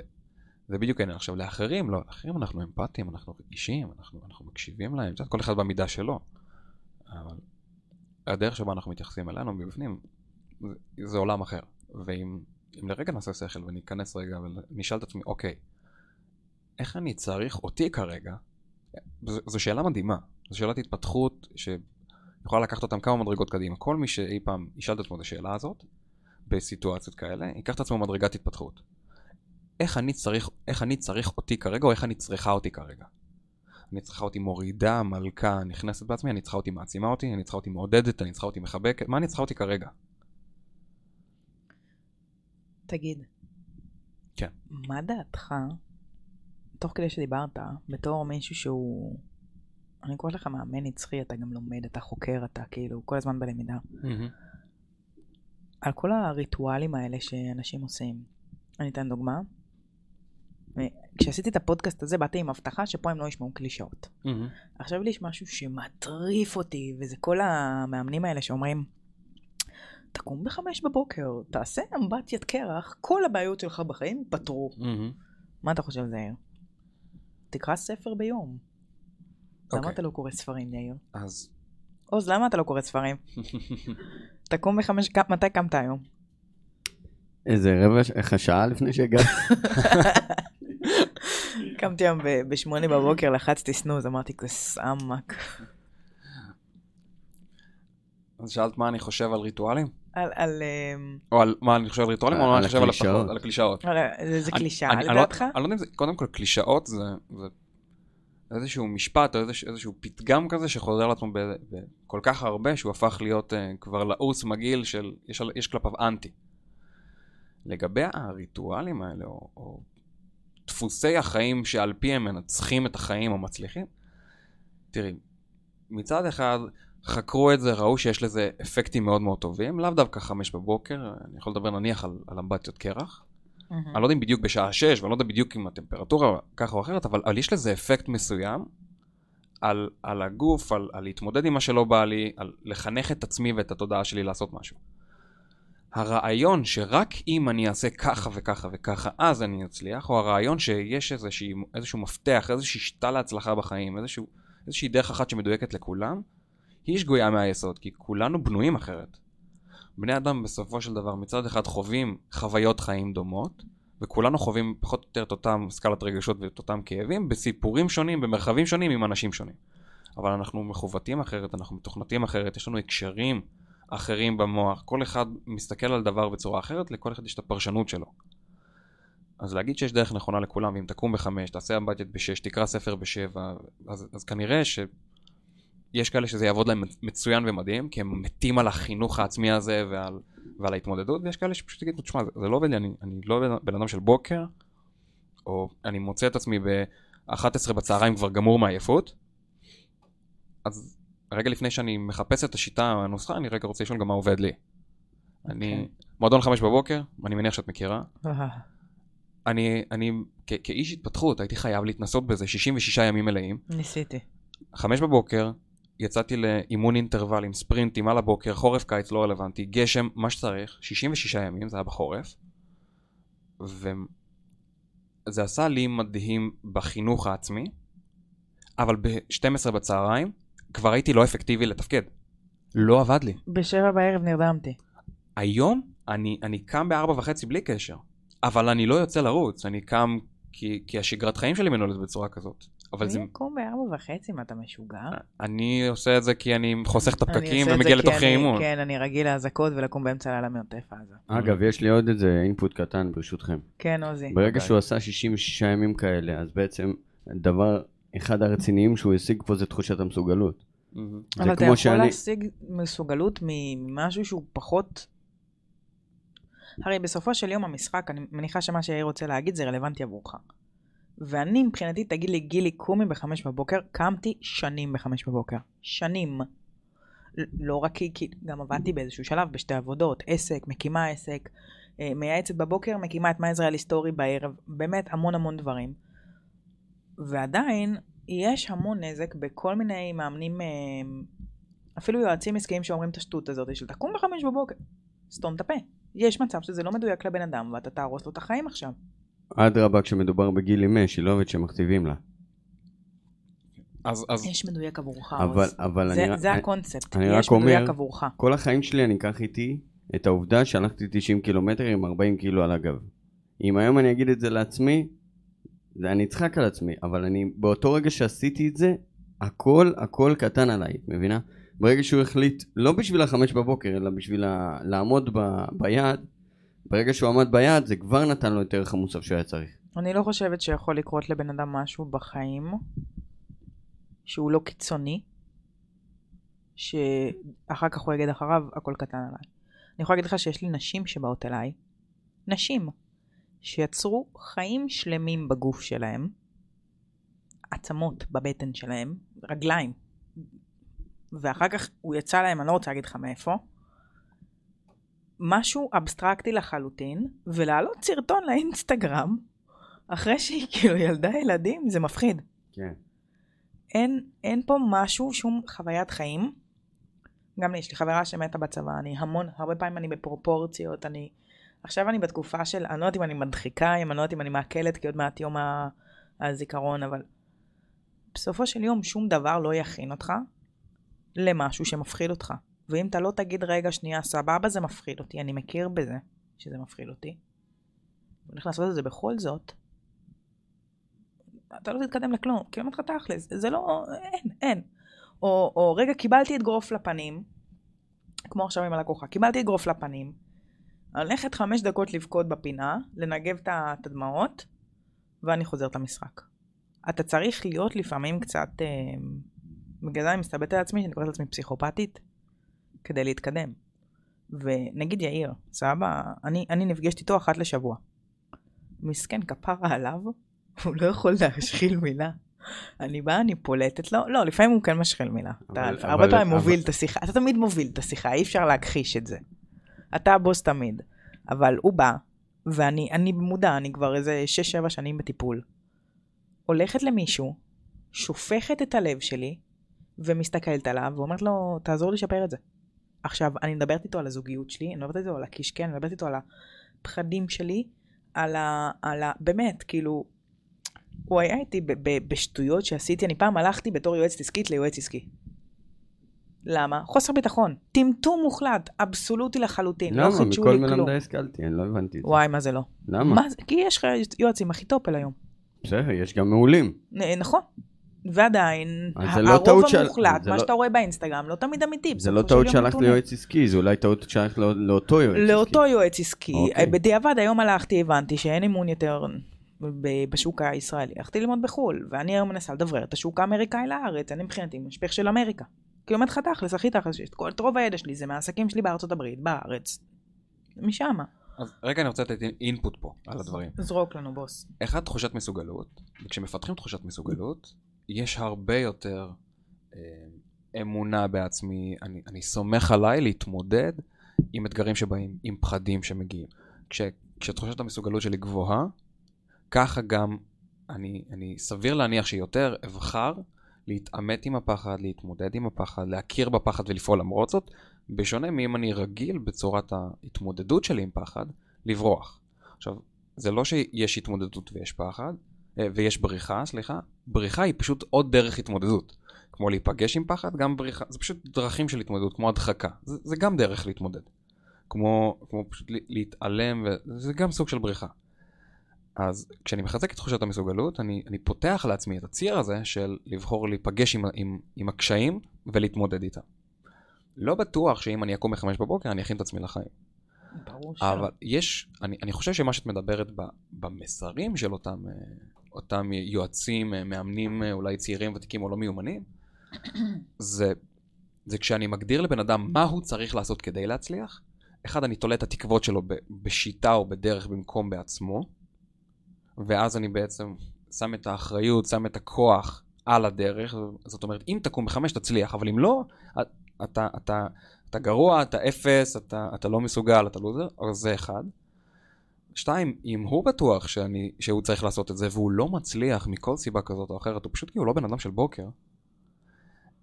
זה בדיוק העניין. עכשיו לאחרים, לא, לאחרים אנחנו אמפתיים, אנחנו רגישים, אנחנו, אנחנו מקשיבים להם, כל אחד במידה שלו. אבל הדרך שבה אנחנו מתייחסים אלינו מבפנים, זה, זה עולם אחר. ואם אם לרגע נעשה שכל וניכנס רגע ונשאל את עצמי, אוקיי, איך אני צריך אותי כרגע? זו, זו שאלה מדהימה. זו שאלת התפתחות שיכולה לקחת אותם כמה מדרגות קדימה. כל מי שאי פעם ישאל את עצמו את השאלה הזאת, בסיטואציות כאלה, ייקח את עצמו מדרגת התפתחות. איך אני צריך, איך אני צריך אותי כרגע, או איך אני צריכה אותי כרגע? אני צריכה אותי מורידה, מלכה, נכנסת בעצמי, אני צריכה אותי מעצימה אותי, אני צריכה אותי מעודדת, אני צריכה אותי מחבקת, מה אני צריכה אותי כרגע? תגיד. כן. מה דעתך, תוך כדי שדיברת, בתור מישהו שהוא... אני קוראת לך מאמן נצחי, אתה גם לומד, אתה חוקר, אתה כאילו כל הזמן בלמידה. על כל הריטואלים האלה שאנשים עושים. אני אתן דוגמה. כשעשיתי את הפודקאסט הזה, באתי עם הבטחה שפה הם לא ישמעו קלישאות. עכשיו לי יש משהו שמטריף אותי, וזה כל המאמנים האלה שאומרים, תקום בחמש בבוקר, תעשה אמבטיית קרח, כל הבעיות שלך בחיים ייפתרו. מה אתה חושב על זה, יאיר? תקרא ספר ביום. למה אוקיי. אתה לא קורא ספרים, יאיר? אז עוז, למה אתה לא קורא ספרים? תקום בחמש, מתי קמת היום? איזה רבע, איך השעה לפני שהגעת? קמתי היום ב- בשמונה בבוקר, לחצתי סנוז, אמרתי, סאמק. אז שאלת מה אני חושב על ריטואלים? על, על, אמ, או על מה אני חושב על ריטואלים, או על מה אני חושב על הקלישאות. הבטחות, על הקלישאות. על ה- איזה אני- קלישאה אני- אני לא- לדעתך? אני לא יודע אם זה, קודם כל קלישאות זה, זה איזשהו משפט או איזשהו, איזשהו פתגם כזה שחוזר לעצמו ב- בכל כך הרבה שהוא הפך להיות uh, כבר לעוס מגעיל של, יש, יש כלפיו אנטי. לגבי הריטואלים האלה או, או דפוסי החיים שעל פיהם מנצחים את החיים או מצליחים, תראי, מצד אחד חקרו את זה, ראו שיש לזה אפקטים מאוד מאוד טובים, לאו דווקא חמש בבוקר, אני יכול לדבר נניח על, על אמבטיות קרח. מהמם. אני לא יודע אם בדיוק בשעה 6, ואני לא יודע בדיוק אם הטמפרטורה ככה או אחרת, אבל, אבל יש לזה אפקט מסוים על, על הגוף, על, על להתמודד עם מה שלא בא לי, על לחנך את עצמי ואת התודעה שלי לעשות משהו. הרעיון שרק אם אני אעשה ככה וככה וככה, אז אני אצליח, או הרעיון שיש איזושהי, איזשהו מפתח, איזושהי שיטה להצלחה בחיים, איזשהו, איזושהי דרך אחת שמדויקת לכולם, היא שגויה מהיסוד, כי כולנו בנויים אחרת. בני אדם בסופו של דבר מצד אחד חווים חוויות חיים דומות, וכולנו חווים פחות או יותר את אותם סקלת רגשות ואת אותם כאבים, בסיפורים שונים, במרחבים שונים, עם אנשים שונים. אבל אנחנו מכוותים אחרת, אנחנו מתוכנתים אחרת, יש לנו הקשרים אחרים במוח, כל אחד מסתכל על דבר בצורה אחרת, לכל אחד יש את הפרשנות שלו. אז להגיד שיש דרך נכונה לכולם, ואם תקום בחמש, תעשה אמבטית בשש, תקרא ספר בשבע, אז, אז כנראה ש... יש כאלה שזה יעבוד להם מצוין ומדהים, כי הם מתים על החינוך העצמי הזה ועל, ועל ההתמודדות, ויש כאלה שפשוט יגידו, תשמע, זה, זה לא עובד לי, אני, אני לא בן, אדם של בוקר, או אני מוצא את עצמי ב-11 בצהריים כבר גמור מעייפות, אז רגע לפני שאני מחפש את השיטה, הנוסחה, אני רגע רוצה לשאול גם מה עובד לי. אני, אוקיי. מועדון חמש בבוקר, אני מניח שאת מכירה, אני, אני כ- כאיש התפתחות הייתי חייב להתנסות בזה 66 ימים מלאים. ניסיתי. חמש בבוקר, יצאתי לאימון אינטרוולים, ספרינטים על הבוקר, חורף קיץ לא רלוונטי, גשם, מה שצריך, 66 ימים, זה היה בחורף. וזה עשה לי מדהים בחינוך העצמי, אבל ב-12 בצהריים כבר הייתי לא אפקטיבי לתפקד. לא עבד לי. בשבע בערב נרדמתי. היום אני, אני קם בארבע וחצי בלי קשר, אבל אני לא יוצא לרוץ, אני קם כי, כי השגרת חיים שלי מנוהלת בצורה כזאת. אבל זה, אני אקום בארבע וחצי, מה אתה משוגע? אני עושה את זה כי אני חוסך את הפקקים ומגיע זה כי לתוכי אני- אימון. כן, אני רגיל לאזעקות ולקום באמצע הלילה מעוטף עזה. אגב, יש לי עוד איזה אינפוט קטן ברשותכם. כן, עוזי. ברגע. שהוא עשה 66 ימים כאלה, אז בעצם דבר אחד הרציניים שהוא השיג פה זה תחושת המסוגלות. אבל אתה יכול להשיג מסוגלות ממשהו שהוא פחות... הרי בסופו של יום המשחק, אני מניחה שמה שיאיר רוצה להגיד זה רלוונטי עבורך. ואני מבחינתי, תגיד לי, גילי, קומי בחמש בבוקר, קמתי שנים בחמש בבוקר. שנים. לא רק כי, כי גם עבדתי באיזשהו שלב בשתי עבודות, עסק, מקימה עסק, אה, מייעצת בבוקר, מקימה את מה ישראל היסטורי בערב, באמת המון המון דברים. ועדיין, יש המון נזק בכל מיני מאמנים, אה, אפילו יועצים עסקיים שאומרים את השטות הזאת של תקום בחמש בבוקר, סתום את הפה. יש מצב שזה לא מדויק לבן אדם ואתה תהרוס לו את החיים עכשיו. אדרבה, כשמדובר בגיל משי, לא אוהבת שמכתיבים לה. אז, אז יש מדויק עבורך, אבל. אבל זה, אני, זה אני, הקונספט, אני יש רק אומר- מדויק עבורך. כל החיים שלי אני אקח איתי את העובדה שהלכתי 90 קילומטר עם 40 קילו על הגב. אם היום אני אגיד את זה לעצמי, זה אני אצחק על עצמי, אבל אני, באותו רגע שעשיתי את זה, הכל הכל קטן עליי, מבינה? ברגע שהוא החליט, לא בשביל החמש בבוקר, אלא בשביל ה- לעמוד ב, ביעד, ברגע שהוא עמד ביעד, זה כבר נתן לו את ערך המוסף שהוא היה צריך. אני לא חושבת שיכול לקרות לבן אדם משהו בחיים שהוא לא קיצוני, שאחר כך הוא יגיד אחריו הכל קטן עליי. אני יכולה להגיד לך שיש לי נשים שבאות אליי, נשים, שיצרו חיים שלמים בגוף שלהם, עצמות בבטן שלהם, רגליים, ואחר כך הוא יצא להם, אני לא רוצה להגיד לך מאיפה, משהו אבסטרקטי לחלוטין, ולהעלות סרטון לאינסטגרם, אחרי שהיא כאילו ילדה ילדים, זה מפחיד. כן. אין, אין פה משהו, שום חוויית חיים. גם לי, יש לי חברה שמתה בצבא, אני המון, הרבה פעמים אני בפרופורציות, אני... עכשיו אני בתקופה של, אני לא יודעת אם אני מדחיקה, אם אני לא יודעת אם אני מעכלת, כי עוד מעט יום הזיכרון, אבל בסופו של יום שום דבר לא יכין אותך למשהו שמפחיד אותך. ואם אתה לא תגיד רגע שנייה, סבבה זה מפחיד אותי, אני מכיר בזה שזה מפחיד אותי, אני הולך לעשות את זה בכל זאת, אתה לא תתקדם לכלום, כי אומרת לך תכלס, זה לא, אין, אין. או, או רגע, קיבלתי אגרוף לפנים, כמו עכשיו עם הלקוחה, קיבלתי אגרוף לפנים, הולכת חמש דקות לבכות בפינה, לנגב את הדמעות, ואני חוזרת למשחק. אתה צריך להיות לפעמים קצת, אה, בגלל זה אני מסתבט על עצמי, שאני קוראת לעצמי פסיכופתית, כדי להתקדם. ונגיד יאיר, סבא, אני, אני נפגשת איתו אחת לשבוע. מסכן, כפרה עליו, הוא לא יכול להשחיל מילה. אני באה, אני פולטת לו, לא, לפעמים הוא כן משחיל מילה. אתה אבל- הרבה אבל- פעמים אבל- מוביל את השיחה, אתה תמיד מוביל את השיחה, אי אפשר להכחיש את זה. אתה הבוס תמיד. אבל הוא בא, ואני אני במודע, אני כבר איזה 6-7 שנים בטיפול. הולכת למישהו, שופכת את הלב שלי, ומסתכלת עליו, ואומרת לו, תעזור לשפר את זה. עכשיו, אני מדברת איתו על הזוגיות שלי, אני מדברת איתו על הקישקע, אני מדברת איתו על הפחדים שלי, על ה... על ה... באמת, כאילו, הוא היה איתי ב- ב- בשטויות שעשיתי, אני פעם הלכתי בתור יועצת עסקית ליועץ עסקי. למה? חוסר ביטחון. טמטום מוחלט, אבסולוטי לחלוטין. לא למה? חידשו מכל לי כלום. מלמדי השכלתי, אני לא הבנתי את זה. וואי, מה זה לא? למה? מה? כי יש לך יועצים אחיתופל היום. בסדר, יש גם מעולים. נ- נכון. ועדיין, לא הרוב של- המוחלט, זה מה לא- שאתה רואה באינסטגרם, לא תמיד אמיתי. זה לא של טעות שהלכת. ליועץ עסקי, זה אולי טעות שהלכת לא- לאותו יועץ עסקי. לאותו יועץ עסקי. אוקיי. בדיעבד היום הלכתי, הבנתי שאין אימון יותר ב- בשוק הישראלי. הלכתי ללמוד בחו"ל, ואני היום מנסה לדברר את השוק האמריקאי לארץ, אני מבחינתי משפך של אמריקה. כי אומרת לך תכלס, הכי תכלס, את כל- את רוב הידע שלי זה מהעסקים שלי בארצות הברית, בארץ. משם. אז רגע אני רוצה לתת אינפוט פה על הדברים. זרוק לנו, בוס. אחד, תחושת מסוגלות, וכשמפתחים תחושת מסוגלות, יש הרבה יותר אה, אמונה בעצמי, אני, אני סומך עליי להתמודד עם אתגרים שבאים, עם פחדים שמגיעים. כש, כשתחושת המסוגלות שלי גבוהה, ככה גם אני, אני סביר להניח שיותר אבחר להתעמת עם הפחד, להתמודד עם הפחד, להכיר בפחד ולפעול למרות זאת, בשונה מאם אני רגיל בצורת ההתמודדות שלי עם פחד, לברוח. עכשיו, זה לא שיש התמודדות ויש פחד, ויש בריחה, סליחה, בריחה היא פשוט עוד דרך התמודדות. כמו להיפגש עם פחד, גם בריחה, זה פשוט דרכים של התמודדות, כמו הדחקה. זה, זה גם דרך להתמודד. כמו, כמו פשוט להתעלם, וזה גם סוג של בריחה. אז כשאני מחזק את תחושת המסוגלות, אני, אני פותח לעצמי את הציר הזה של לבחור להיפגש עם, עם, עם הקשיים ולהתמודד איתם. לא בטוח שאם אני אקום בחמש בבוקר אני אכין את עצמי לחיים. ברור שלא. אבל יש, אני, אני חושב שמה שאת מדברת ב, במסרים של אותם, אה, אותם יועצים, אה, מאמנים אה, אולי צעירים, ותיקים או לא מיומנים, זה, זה כשאני מגדיר לבן אדם מה הוא צריך לעשות כדי להצליח, אחד, אני תולה את התקוות שלו ב, בשיטה או בדרך במקום בעצמו, ואז אני בעצם שם את האחריות, שם את הכוח על הדרך, זאת אומרת, אם תקום בחמש תצליח, אבל אם לא, אתה, אתה, אתה גרוע, אתה אפס, אתה, אתה לא מסוגל, אתה לוזר, אז זה אחד. שתיים, אם הוא בטוח שאני, שהוא צריך לעשות את זה והוא לא מצליח מכל סיבה כזאת או אחרת, הוא פשוט כי הוא לא בן אדם של בוקר,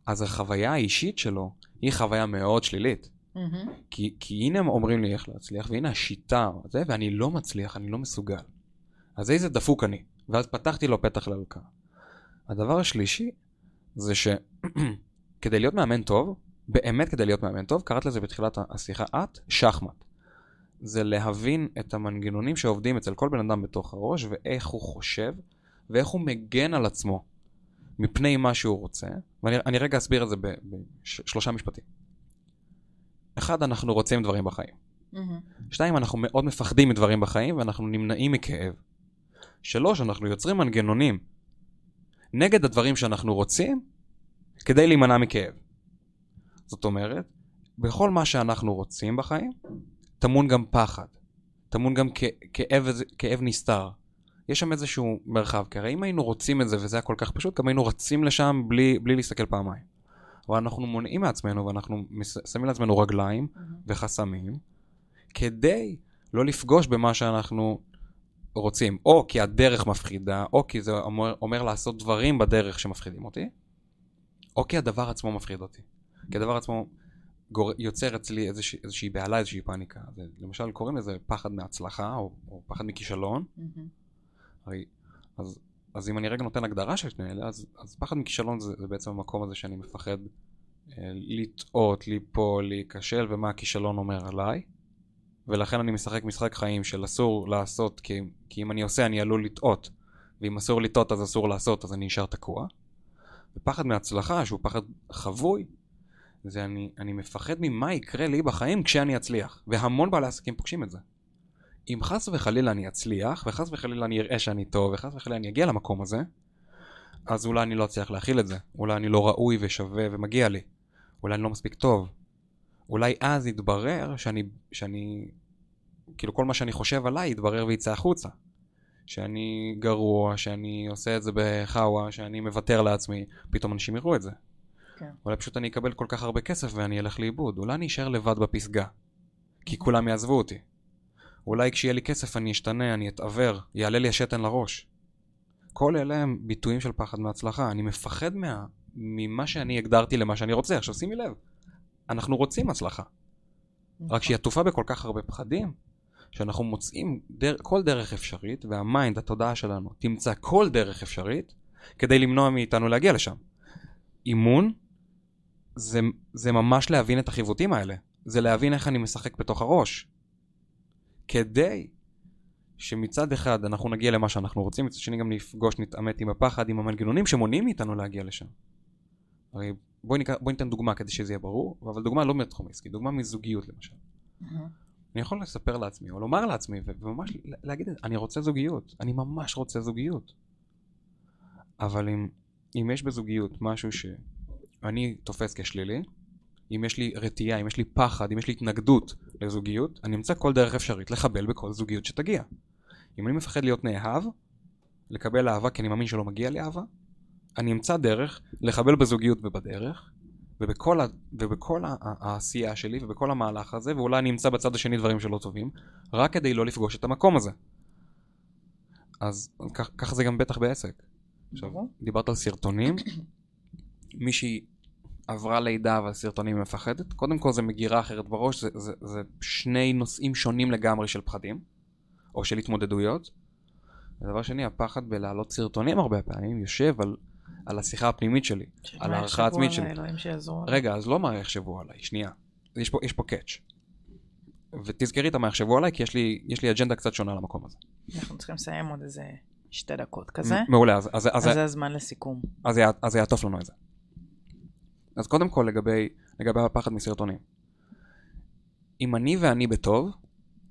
אז החוויה האישית שלו היא חוויה מאוד שלילית. מהמם. כי, כי הנה הם אומרים לי איך להצליח, והנה השיטה, זה, ואני לא מצליח, אני לא מסוגל. אז איזה דפוק אני. ואז פתחתי לו פתח להלקאה. הדבר השלישי זה שכדי להיות מאמן טוב, באמת כדי להיות מאמן טוב, קראת לזה בתחילת השיחה את, שחמט. זה להבין את המנגנונים שעובדים אצל כל בן אדם בתוך הראש, ואיך הוא חושב, ואיך הוא מגן על עצמו מפני מה שהוא רוצה. ואני אני רגע אסביר את זה בשלושה משפטים. אחד, אנחנו רוצים דברים בחיים. מהמם. שתיים, אנחנו מאוד מפחדים מדברים בחיים ואנחנו נמנעים מכאב. שלוש, אנחנו יוצרים מנגנונים נגד הדברים שאנחנו רוצים כדי להימנע מכאב. זאת אומרת, בכל מה שאנחנו רוצים בחיים, טמון גם פחד. טמון גם כ- כאב, כאב נסתר. יש שם איזשהו מרחב, כי הרי אם היינו רוצים את זה וזה היה כל כך פשוט, גם היינו רצים לשם בלי, בלי להסתכל פעמיים. אבל אנחנו מונעים מעצמנו ואנחנו שמים לעצמנו רגליים מהמם. וחסמים, כדי לא לפגוש במה שאנחנו רוצים, או כי הדרך מפחידה, או כי זה אומר, אומר לעשות דברים בדרך שמפחידים אותי, או כי הדבר עצמו מפחיד אותי. כי הדבר עצמו גור... יוצר אצלי איזושה, איזושהי בהלה, איזושהי פאניקה. זה, למשל קוראים לזה פחד מהצלחה, או, או פחד מכישלון. מהמם. הרי, אז, אז אם אני רגע נותן הגדרה של שני אלה, אז, אז פחד מכישלון זה, זה בעצם המקום הזה שאני מפחד אה, לטעות, ליפול, להיכשל, ומה הכישלון אומר עליי. ולכן אני משחק משחק חיים של אסור לעשות, כי, כי אם אני עושה אני עלול לטעות. ואם אסור לטעות אז אסור לעשות, אז אני נשאר תקוע. ופחד מהצלחה, שהוא פחד חבוי, זה אני, אני מפחד ממה יקרה לי בחיים כשאני אצליח. והמון בעלי עסקים פוגשים את זה. אם חס וחלילה אני אצליח, וחס וחלילה אני אראה שאני טוב, וחס וחלילה אני אגיע למקום הזה, אז אולי אני לא אצליח להכיל את זה. אולי אני לא ראוי ושווה ומגיע לי. אולי אני לא מספיק טוב. אולי אז יתברר שאני, שאני, כאילו כל מה שאני חושב עליי יתברר ויצא החוצה. שאני גרוע, שאני עושה את זה בחאווה, שאני מוותר לעצמי, פתאום אנשים יראו את זה. כן. אולי פשוט אני אקבל כל כך הרבה כסף ואני אלך לאיבוד. אולי אני אשאר לבד בפסגה. כי כולם יעזבו אותי. אולי כשיהיה לי כסף אני אשתנה, אני אתעוור, יעלה לי השתן לראש. כל אלה הם ביטויים של פחד מהצלחה. אני מפחד מה... ממה שאני הגדרתי למה שאני רוצה. עכשיו שימי לב, אנחנו רוצים הצלחה. נכון. רק שהיא עטופה בכל כך הרבה פחדים, שאנחנו מוצאים דר... כל דרך אפשרית, והמיינד, התודעה שלנו, תמצא כל דרך אפשרית כדי למנוע מאיתנו להגיע לשם. אימון זה, זה ממש להבין את החיווטים האלה. זה להבין איך אני משחק בתוך הראש. כדי שמצד אחד אנחנו נגיע למה שאנחנו רוצים, מצד שני גם נפגוש, נתעמת עם הפחד, עם המנגנונים שמונעים מאיתנו להגיע לשם. הרי בואי, ניקח, בואי ניתן דוגמה כדי שזה יהיה ברור, אבל דוגמה לא מתחום עסקי, דוגמה מזוגיות למשל. מהמם. אני יכול לספר לעצמי, או לומר לעצמי, וממש להגיד אני רוצה זוגיות, אני ממש רוצה זוגיות. אבל אם, אם יש בזוגיות משהו שאני תופס כשלילי, אם יש לי רתיעה, אם יש לי פחד, אם יש לי התנגדות לזוגיות, אני אמצא כל דרך אפשרית לחבל בכל זוגיות שתגיע. אם אני מפחד להיות נאהב, לקבל אהבה כי אני מאמין שלא מגיע לי אהבה, אני אמצא דרך לחבל בזוגיות ובדרך, ובכל, ה, ובכל ה, העשייה שלי ובכל המהלך הזה, ואולי אני אמצא בצד השני דברים שלא טובים, רק כדי לא לפגוש את המקום הזה. אז ככה זה גם בטח בעסק. עכשיו, ברור. דיברת על סרטונים, מישהי עברה לידה אבל סרטונים מפחדת, קודם כל זה מגירה אחרת בראש, זה, זה, זה שני נושאים שונים לגמרי של פחדים, או של התמודדויות. ודבר שני, הפחד בלהעלות סרטונים הרבה פעמים יושב על, על השיחה הפנימית שלי, על הערכה יחשבו עצמית עליי, שלי. רגע, אז לא מה יחשבו עליי, שנייה. יש פה, יש פה קאץ'. ותזכרי את מה יחשבו עליי, כי יש לי, יש לי אג'נדה קצת שונה למקום הזה. אנחנו צריכים לסיים עוד איזה שתי דקות כזה. מעולה, אז, אז, אז, אז זה הזמן לסיכום. אז, אז יעטוף לנו את זה. אז קודם כל לגבי, לגבי הפחד מסרטונים. אם אני ואני בטוב,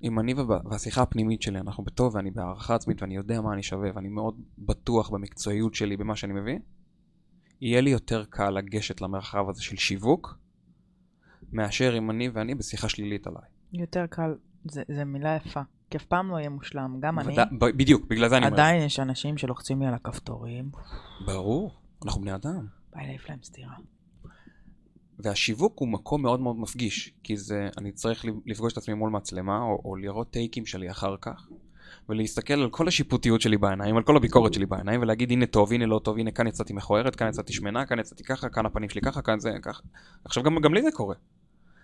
אם אני והשיחה הפנימית שלי, אנחנו בטוב ואני בהערכה עצמית ואני יודע מה אני שווה ואני מאוד בטוח במקצועיות שלי, במה שאני מביא, יהיה לי יותר קל לגשת למרחב הזה של שיווק, מאשר אם אני ואני בשיחה שלילית עליי. יותר קל, זה מילה יפה. כי אף פעם לא יהיה מושלם. גם אני, ודא- ב- בדיוק, בגלל זה אני אומר. עדיין יש אנשים שלוחצים לי על הכפתורים, ברור, אנחנו בני אדם. בא להעיף להם סטירה. והשיווק הוא מקום מאוד מאוד מפגיש, כי זה, אני צריך לפגוש את עצמי מול מצלמה, או, או לראות טייקים שלי אחר כך, ולהסתכל על כל השיפוטיות שלי בעיניים, על כל הביקורת שלי בעיניים, ולהגיד הנה טוב, הנה לא טוב, הנה כאן יצאתי מכוערת, כאן יצאתי שמנה, כאן יצאתי ככה, כאן הפנים שלי ככה, כאן זה ככה. עכשיו גם, גם לי זה קורה.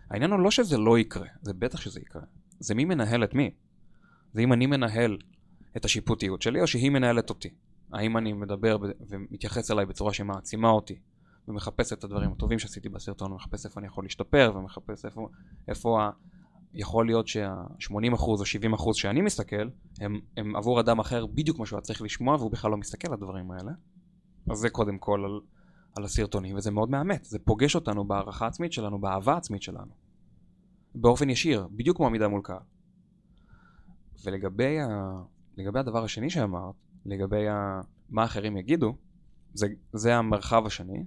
העניין הוא לא שזה לא יקרה, זה בטח שזה יקרה. זה מי מנהל את מי. זה אם אני מנהל את השיפוטיות שלי, או שהיא מנהלת אותי. האם אני מדבר ומתייחס אליי בצורה שמעצימה אותי, ומחפש את הדברים הטובים שעשיתי בסרטון, ומחפש איפה אני יכול להשתפר, ומחפש איפה, איפה ה... יכול להיות שה-80% או 70% שאני מסתכל, הם, הם עבור אדם אחר בדיוק מה שהוא היה צריך לשמוע, והוא בכלל לא מסתכל על הדברים האלה. אז זה קודם כל על, על הסרטונים, וזה מאוד מאמת. זה פוגש אותנו בהערכה העצמית שלנו, באהבה העצמית שלנו. באופן ישיר, בדיוק כמו עמידה מול קהל. ולגבי ה... לגבי הדבר השני שאמרת, לגבי ה... מה אחרים יגידו, זה, זה המרחב השני.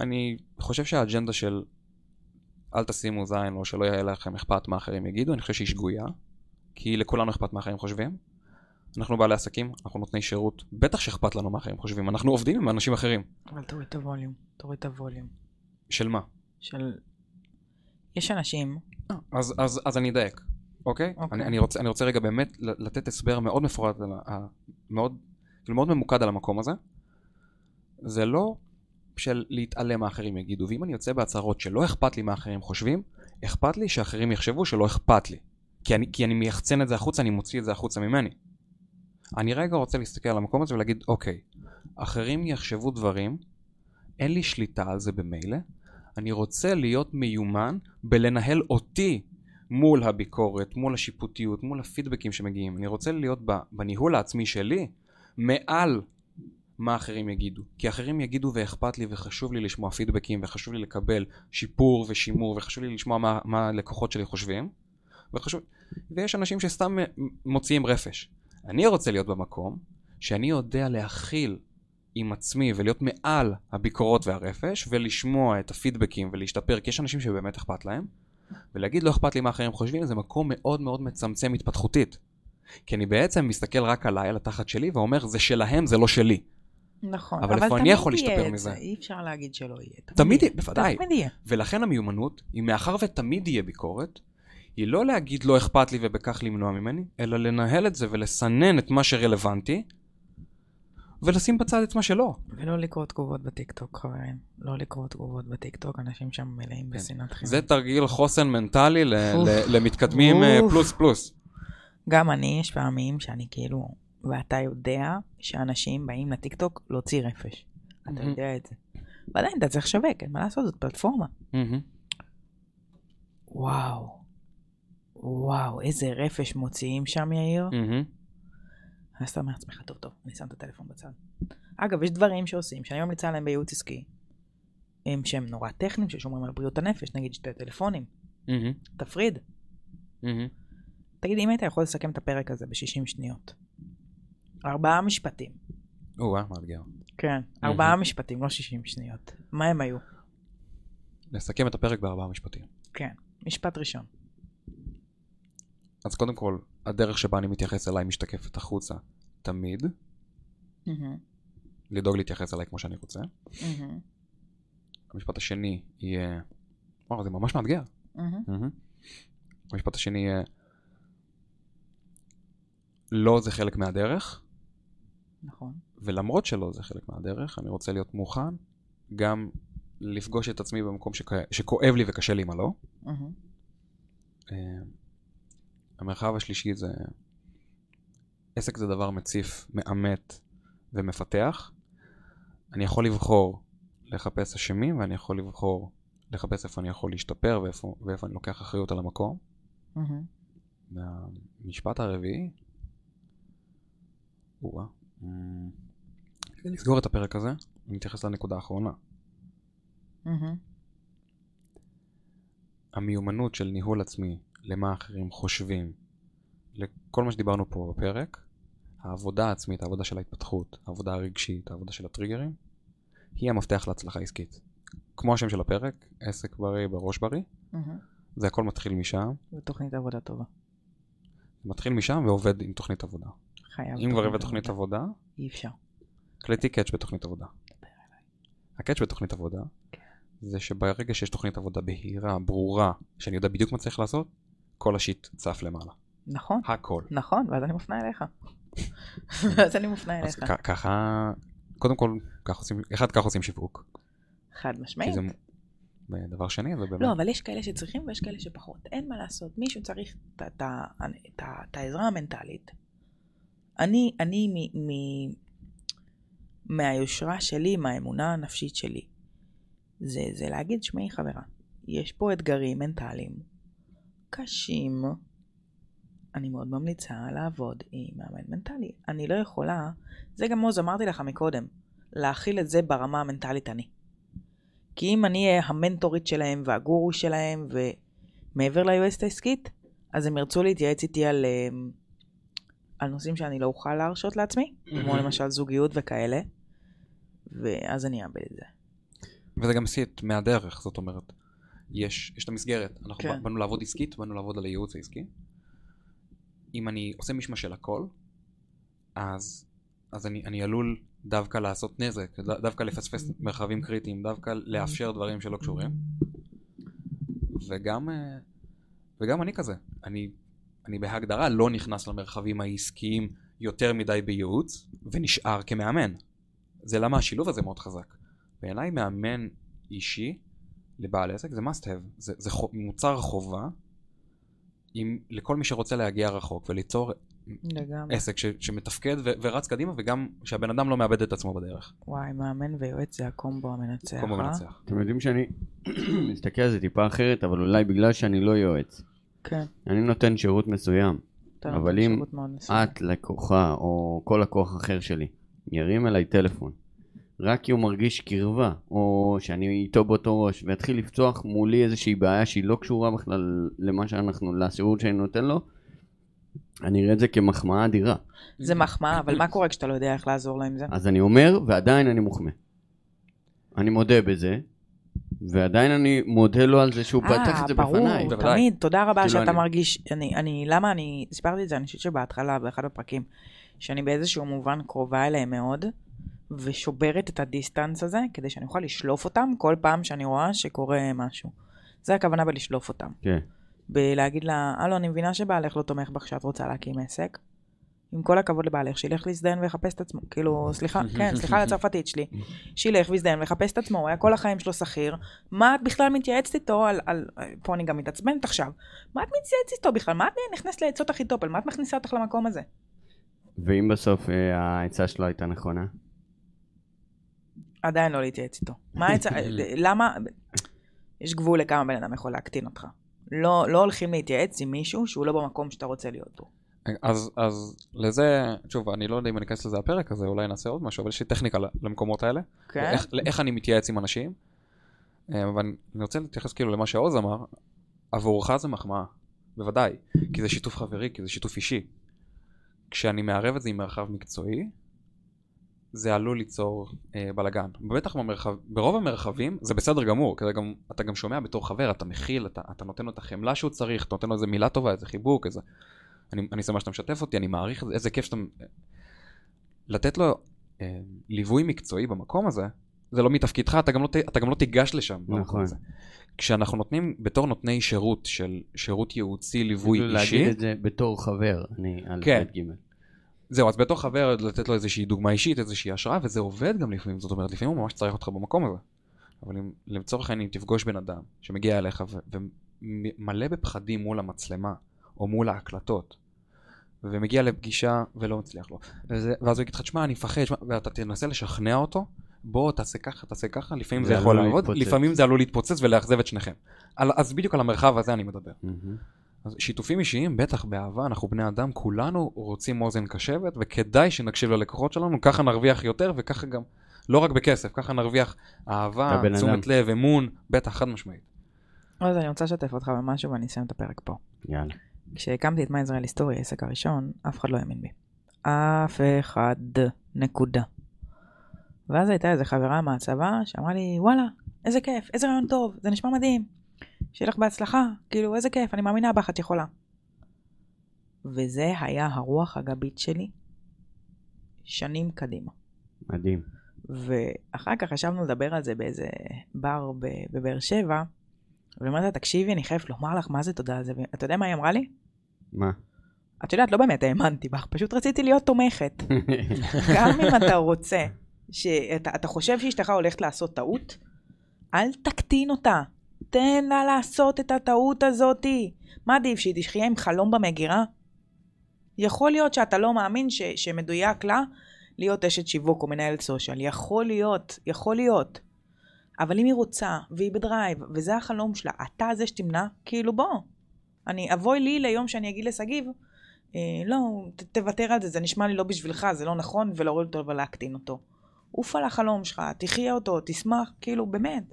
אני חושב שהאג'נדה של אל תשימו זין או שלא יהיה לכם אכפת מה אחרים יגידו, אני חושב שהיא שגויה, כי לכולנו אכפת מה אחרים חושבים. אנחנו בעלי עסקים, אנחנו נותני שירות, בטח שאכפת לנו מה אחרים חושבים, אנחנו עובדים עם אנשים אחרים. אבל תוריד את הווליום, תוריד את הווליום. של מה? של... יש אנשים, אז, אז, אז אני אדייק, אוקיי? אוקיי. אני, אני, רוצה, אני רוצה רגע באמת לתת הסבר מאוד מפורט, על ה- ה- מאוד, כאילו מאוד ממוקד על המקום הזה. זה לא של להתעלם מה אחרים יגידו, ואם אני יוצא בהצהרות שלא אכפת לי מה אחרים חושבים, אכפת לי שאחרים יחשבו שלא אכפת לי. כי אני, כי אני מייחצן את זה החוצה, אני מוציא את זה החוצה ממני. אני רגע רוצה להסתכל על המקום הזה ולהגיד, אוקיי, אחרים יחשבו דברים, אין לי שליטה על זה במילא, אני רוצה להיות מיומן בלנהל אותי מול הביקורת, מול השיפוטיות, מול הפידבקים שמגיעים. אני רוצה להיות בניהול העצמי שלי מעל מה אחרים יגידו. כי אחרים יגידו ואכפת לי וחשוב לי לשמוע פידבקים וחשוב לי לקבל שיפור ושימור וחשוב לי לשמוע מה, מה הלקוחות שלי חושבים. וחשוב... ויש אנשים שסתם מוציאים רפש. אני רוצה להיות במקום שאני יודע להכיל עם עצמי ולהיות מעל הביקורות והרפש ולשמוע את הפידבקים ולהשתפר כי יש אנשים שבאמת אכפת להם ולהגיד לא אכפת לי מה אחרים חושבים זה מקום מאוד מאוד מצמצם התפתחותית כי אני בעצם מסתכל רק עליי, על התחת שלי ואומר זה שלהם זה לא שלי נכון, אבל איפה אני תמיד יכול יהיה להשתפר את מזה? זה, אי אפשר להגיד שלא יהיה. תמיד יהיה, יהיה, בוודאי. תמיד יהיה. ולכן המיומנות היא מאחר ותמיד יהיה ביקורת היא לא להגיד לא אכפת לי ובכך למנוע ממני אלא לנהל את זה ולסנן את מה שרלוונטי ולשים בצד את מה שלא ולא לקרוא תגובות בטיקטוק, חברים. לא לקרוא תגובות בטיקטוק, אנשים שם מלאים בשנאת חינם. כן. זה תרגיל חוסן מנטלי ל-. ל- למתקדמים אה. פלוס פלוס. גם אני, יש פעמים שאני כאילו, ואתה יודע שאנשים באים לטיקטוק להוציא רפש. אתה. יודע את זה. ועדיין אתה צריך לשווק, אין מה לעשות, זאת פלטפורמה. וואו. וואו, איזה רפש מוציאים שם, יאיר. אז אתה אומר לעצמך, טוב, טוב, אני שם את הטלפון בצד. אגב, יש דברים שעושים, שאני ממליצה עליהם בייעוץ עסקי, הם שהם נורא טכניים, ששומרים על בריאות הנפש, נגיד שתי טלפונים. תפריד. תגיד, אם היית יכול לסכם את הפרק הזה ב-60 שניות. ארבעה משפטים. או-אה, מאתגר. כן, ארבעה משפטים, לא 60 שניות. מה הם היו? נסכם את הפרק בארבעה משפטים. כן, משפט ראשון. אז קודם כל, הדרך שבה אני מתייחס אליי משתקפת החוצה תמיד, לדאוג להתייחס אליי כמו שאני רוצה. המשפט השני יהיה... וואו, זה ממש מאתגר. המשפט השני יהיה... לא זה חלק מהדרך, נכון. ולמרות שלא זה חלק מהדרך, אני רוצה להיות מוכן גם לפגוש את עצמי במקום שכ... שכואב לי וקשה לי עם הלא. מהמם. אה, המרחב השלישי זה... עסק זה דבר מציף, מאמת ומפתח. אני יכול לבחור לחפש אשמים ואני יכול לבחור לחפש איפה אני יכול להשתפר ואיפה, ואיפה אני לוקח אחריות על המקום. מהמם. והמשפט הרביעי, או כדי לסגור את הפרק הזה, אני אתייחס לנקודה האחרונה. המיומנות של ניהול עצמי, למה אחרים חושבים, לכל מה שדיברנו פה בפרק, העבודה העצמית, העבודה של ההתפתחות, העבודה הרגשית, העבודה של הטריגרים, היא המפתח להצלחה עסקית. כמו השם של הפרק, עסק בריא בראש בריא, מהמם. זה הכל מתחיל משם, זו תוכנית עבודה טובה. מתחיל משם ועובד עם תוכנית עבודה. חייב. אם כבר הבאת תוכנית עבודה, אי אפשר. קלטי קאץ' בתוכנית עבודה. הקאץ' בתוכנית עבודה כן. זה שברגע שיש תוכנית עבודה בהירה, ברורה, שאני יודע בדיוק מה צריך לעשות, כל השיט צף למעלה. נכון. הכל. נכון, ואז אני מפנה אליך. ואז אני מפנה אז אליך. כ- ככה, קודם כל, ככה עושים, אחד, ככה עושים שיווק. חד כי משמעית. זה, ודבר שני, זה באמת, לא, אבל יש כאלה שצריכים ויש כאלה שפחות. אין מה לעשות. מישהו צריך את העזרה המנטלית. אני, אני מ, מ, מהיושרה שלי, מהאמונה הנפשית שלי, זה, זה להגיד, שמעי חברה, יש פה אתגרים מנטליים קשים. אני מאוד ממליצה לעבוד עם מאמן מנטלי. אני לא יכולה, זה גם עוז, אמרתי לך מקודם, להכיל את זה ברמה המנטלית אני. כי אם אני אהיה המנטורית שלהם והגורו שלהם ומעבר ליועצת העסקית, אז הם ירצו להתייעץ איתי על, אה, על נושאים שאני לא אוכל להרשות לעצמי, כמו למשל זוגיות וכאלה, ואז אני אאבד את זה. וזה גם סיט מהדרך, זאת אומרת, יש, יש את המסגרת, אנחנו כן. באנו לעבוד עסקית, באנו לעבוד על הייעוץ העסקי. אם אני עושה מישמש של הכל, אז, אז אני, אני עלול דווקא לעשות נזק, דווקא לפספס מרחבים קריטיים, דווקא לאפשר דברים שלא קשורים. וגם, אה, וגם אני כזה, אני, אני בהגדרה לא נכנס למרחבים העסקיים יותר מדי בייעוץ, ונשאר כמאמן. זה למה השילוב הזה מאוד חזק. בעיניי מאמן אישי לבעל עסק זה must have, זה, זה חו, מוצר חובה עם, לכל מי שרוצה להגיע רחוק וליצור לגמרי. עסק ש, שמתפקד ו, ורץ קדימה וגם שהבן אדם לא מאבד את עצמו בדרך. וואי, מאמן ויועץ זה הקומבו המנצח, קומבו אה? מנצח. אתם יודעים שאני מסתכל על זה טיפה אחרת, אבל אולי בגלל שאני לא יועץ. כן. אני נותן שירות מסוים. אבל אם. את לקוחה, או כל לקוח אחר שלי, ירים אליי טלפון, רק כי הוא מרגיש קרבה, או שאני איתו באותו ראש, ויתחיל לפתוח מולי איזושהי בעיה שהיא לא קשורה בכלל למה שאנחנו, לשירות שאני נותן לו, אני אראה את זה כמחמאה אדירה. זה מחמאה, אבל מה קורה כשאתה לא יודע איך לעזור לו עם זה? אז אני אומר, ועדיין אני מוחמא. אני מודה בזה, ועדיין אני מודה לו על זה שהוא פתח את זה ברור, בפניי. בוודאי. תמיד, תודה רבה כאילו שאתה אני- מרגיש, אני, אני, למה אני, סיפרתי את זה, אני חושבת שבהתחלה, באחד הפרקים, שאני באיזשהו מובן קרובה אליהם מאוד, ושוברת את הדיסטנס הזה, כדי שאני אוכל לשלוף אותם כל פעם שאני רואה שקורה משהו. זה הכוונה בלשלוף אותם. כן. בלהגיד לה, הלו, אני מבינה שבעלך לא תומך בך כשאת רוצה להקים עסק. עם כל הכבוד לבעלך, שילך להזדיין ויחפש את עצמו. כאילו, סליחה, כן, סליחה על הצרפתית שלי. שילך ויזדיין ויחפש את עצמו, הוא היה כל החיים שלו שכיר. מה את בכלל מתייעצת איתו על, על... פה אני גם מתעצבנת עכשיו. מה את מתייעצת איתו בכלל? מה את נכנסת לעצות אחיתופל? מה את מכניסה אותך למקום הזה? ואם בסוף אה, העצה שלו הייתה נכונה? עדיין לא להתייעץ איתו. מה העצה... למה... יש גבול לכמה בן אדם יכול להקטין אותך. לא, לא הולכים להתייעץ עם מישהו שהוא לא במקום שאתה רוצה להיות בו. אז, אז לזה, שוב, אני לא יודע אם אני אכנס לזה הפרק הזה, אולי נעשה עוד משהו, אבל יש לי טכניקה למקומות האלה. כן? איך, איך אני מתייעץ עם אנשים. אה, אבל אני רוצה להתייחס כאילו למה שעוז אמר, עבורך זה מחמאה, בוודאי, כי זה שיתוף חברי, כי זה שיתוף אישי. כשאני מערב את זה עם מרחב מקצועי, זה עלול ליצור אה, בלאגן. בטח במרחב, ברוב המרחבים זה בסדר גמור, כי גם, אתה גם שומע בתור חבר, אתה מכיל, אתה, אתה נותן לו את החמלה שהוא צריך, אתה נותן לו איזה מילה טובה, איזה חיבוק, איזה... אני, אני שמח שאתה משתף אותי, אני מעריך את זה, איזה כיף שאתה... לתת לו אה, ליווי מקצועי במקום הזה, זה לא מתפקידך, אתה גם לא, אתה גם לא תיגש לשם. נכון. כשאנחנו נותנים בתור נותני שירות של שירות ייעוצי, ליווי אישי, להגיד את זה בתור חבר, אני על כן. בית ג'. זהו, אז בתור חבר לתת לו איזושהי דוגמה אישית, איזושהי השראה, וזה עובד גם לפעמים, זאת אומרת, לפעמים הוא ממש צריך אותך במקום הזה. אבל אם, לצורך העניין, אם תפגוש בן אדם שמגיע אליך ומלא בפחדים מול המצלמה, או מול ההקלטות, ומגיע לפגישה ולא מצליח לו, וזה, ואז הוא יגיד לך, תשמע, אני מפחד, ואתה תנסה לשכנע אותו, בוא, תעשה ככה, תעשה ככה, לפעמים זה זה יכול לעבוד, להתפוצץ. לפעמים זה עלול להתפוצץ ולאכזב את שניכם. על, אז בדיוק על המרחב הזה אני מדבר. מהמם. אז שיתופים אישיים, בטח באהבה, אנחנו בני אדם, כולנו רוצים אוזן קשבת, וכדאי שנקשיב ללקוחות שלנו, ככה נרוויח יותר, וככה גם, לא רק בכסף, ככה נרוויח אהבה. תשומת לב, אמון, בטח, חד משמעית. אז אני רוצה לשתף אותך במשהו ואני אסיים את הפרק פה. יאללה. כשהקמתי את מה ישראל היסטורי, העסק הראשון, אף אחד לא האמין בי. אף אחד. נקודה. ואז הייתה איזה חברה מהצבא שאמרה לי, וואלה, איזה כיף, איזה רעיון טוב, זה נשמע מדהים. שיהיה לך בהצלחה, כאילו, איזה כיף, אני מאמינה בך, את יכולה. וזה היה הרוח הגבית שלי שנים קדימה. מדהים. ואחר כך ישבנו לדבר על זה באיזה בר בבאר שבע, והיא אומרת לה, תקשיבי, אני חייבת לומר לך מה זה תודה על זה. ואתה יודע מה היא אמרה לי? מה? את יודעת, לא באמת האמנתי בך, פשוט רציתי להיות תומכת. גם אם אתה רוצה, שאתה אתה חושב שאשתך הולכת לעשות טעות, אל תקטין אותה. תן לה לעשות את הטעות הזאתי. מה עדיף, שהיא תחיה עם חלום במגירה? יכול להיות שאתה לא מאמין ש, שמדויק לה להיות אשת שיווק או מנהלת סושיאל. יכול להיות, יכול להיות. אבל אם היא רוצה, והיא בדרייב, וזה החלום שלה, אתה זה שתמנע, כאילו בוא. אני, אבוי לי ליום שאני אגיד לשגיב, אה, לא, ת, תוותר על זה, זה נשמע לי לא בשבילך, זה לא נכון, ולהוריד אותו ולהקטין אותו. עוף על החלום שלך, תחיה אותו, תשמח, כאילו, באמת.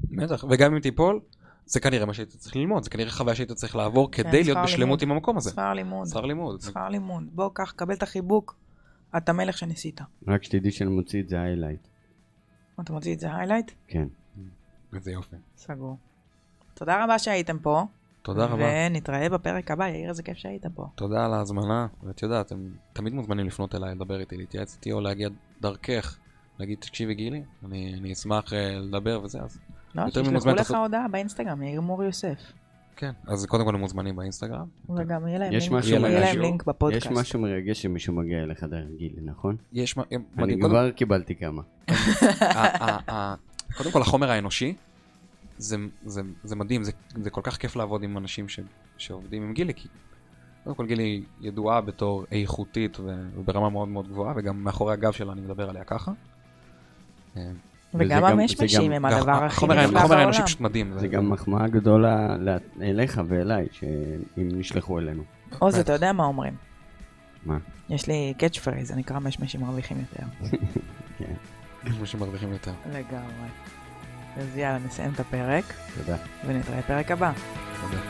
בטח, וגם אם תיפול, זה כנראה מה שהיית צריך ללמוד, זה כנראה חוויה שהיית צריך לעבור כדי להיות בשלמות. עם המקום הזה. שכר לימוד. שכר לימוד. שכר לימוד. בוא, קח, קבל את החיבוק, אתה מלך שניסית. רק שתדעי שאני מוציא את זה highlight. אתה מוציא את זה highlight? כן. איזה יופי. סגור. תודה רבה שהייתם פה. תודה רבה. ונתראה בפרק הבא, יאיר, איזה כיף שהיית פה. תודה על ההזמנה, ואת יודעת, אתם תמיד מוזמנים לפנות אליי, לדבר איתי, להתייעץ איתי, או להגיע דרכך, להגיד, תקשיבי גילי, אני, אני אשמח אה, לדבר וזה, אז לא, יותר שישלחו לך לעשות- הודעה באינסטגרם, יאיר מור יוסף. כן. אז קודם כל הם מוזמנים באינסטגרם. וגם יהיה להם יש לינק- משהו יהיה להם. לינק יש בפודקאסט. משהו מרגש שמישהו מגיע אליך דרך גילי, נכון? יש מה... אני כבר קיבלתי כמה. קודם כל החומר האנושי, זה, זה, זה מדהים, זה, זה כל כך כיף לעבוד עם אנשים ש, שעובדים עם גילי, כי קודם כל גילי ידועה בתור איכותית וברמה מאוד מאוד גבוהה, וגם מאחורי הגב שלה אני מדבר עליה ככה. וגם וזה גם- המשמשים הם הדבר הכי נפלא החומר האנושי בעולם. פשוט מדהים. זה גם מחמאה גדולה לה- אליך ואליי, שאם נשלחו אלינו. עוז, אתה יודע מה אומרים? מה? יש לי catch phrase, זה נקרא משמשים מרוויחים יותר. כן, אנשים שמרוויחים יותר. לגמרי. אז יאללה, נסיים את הפרק, תודה. ונתראה פרק הבא. תודה.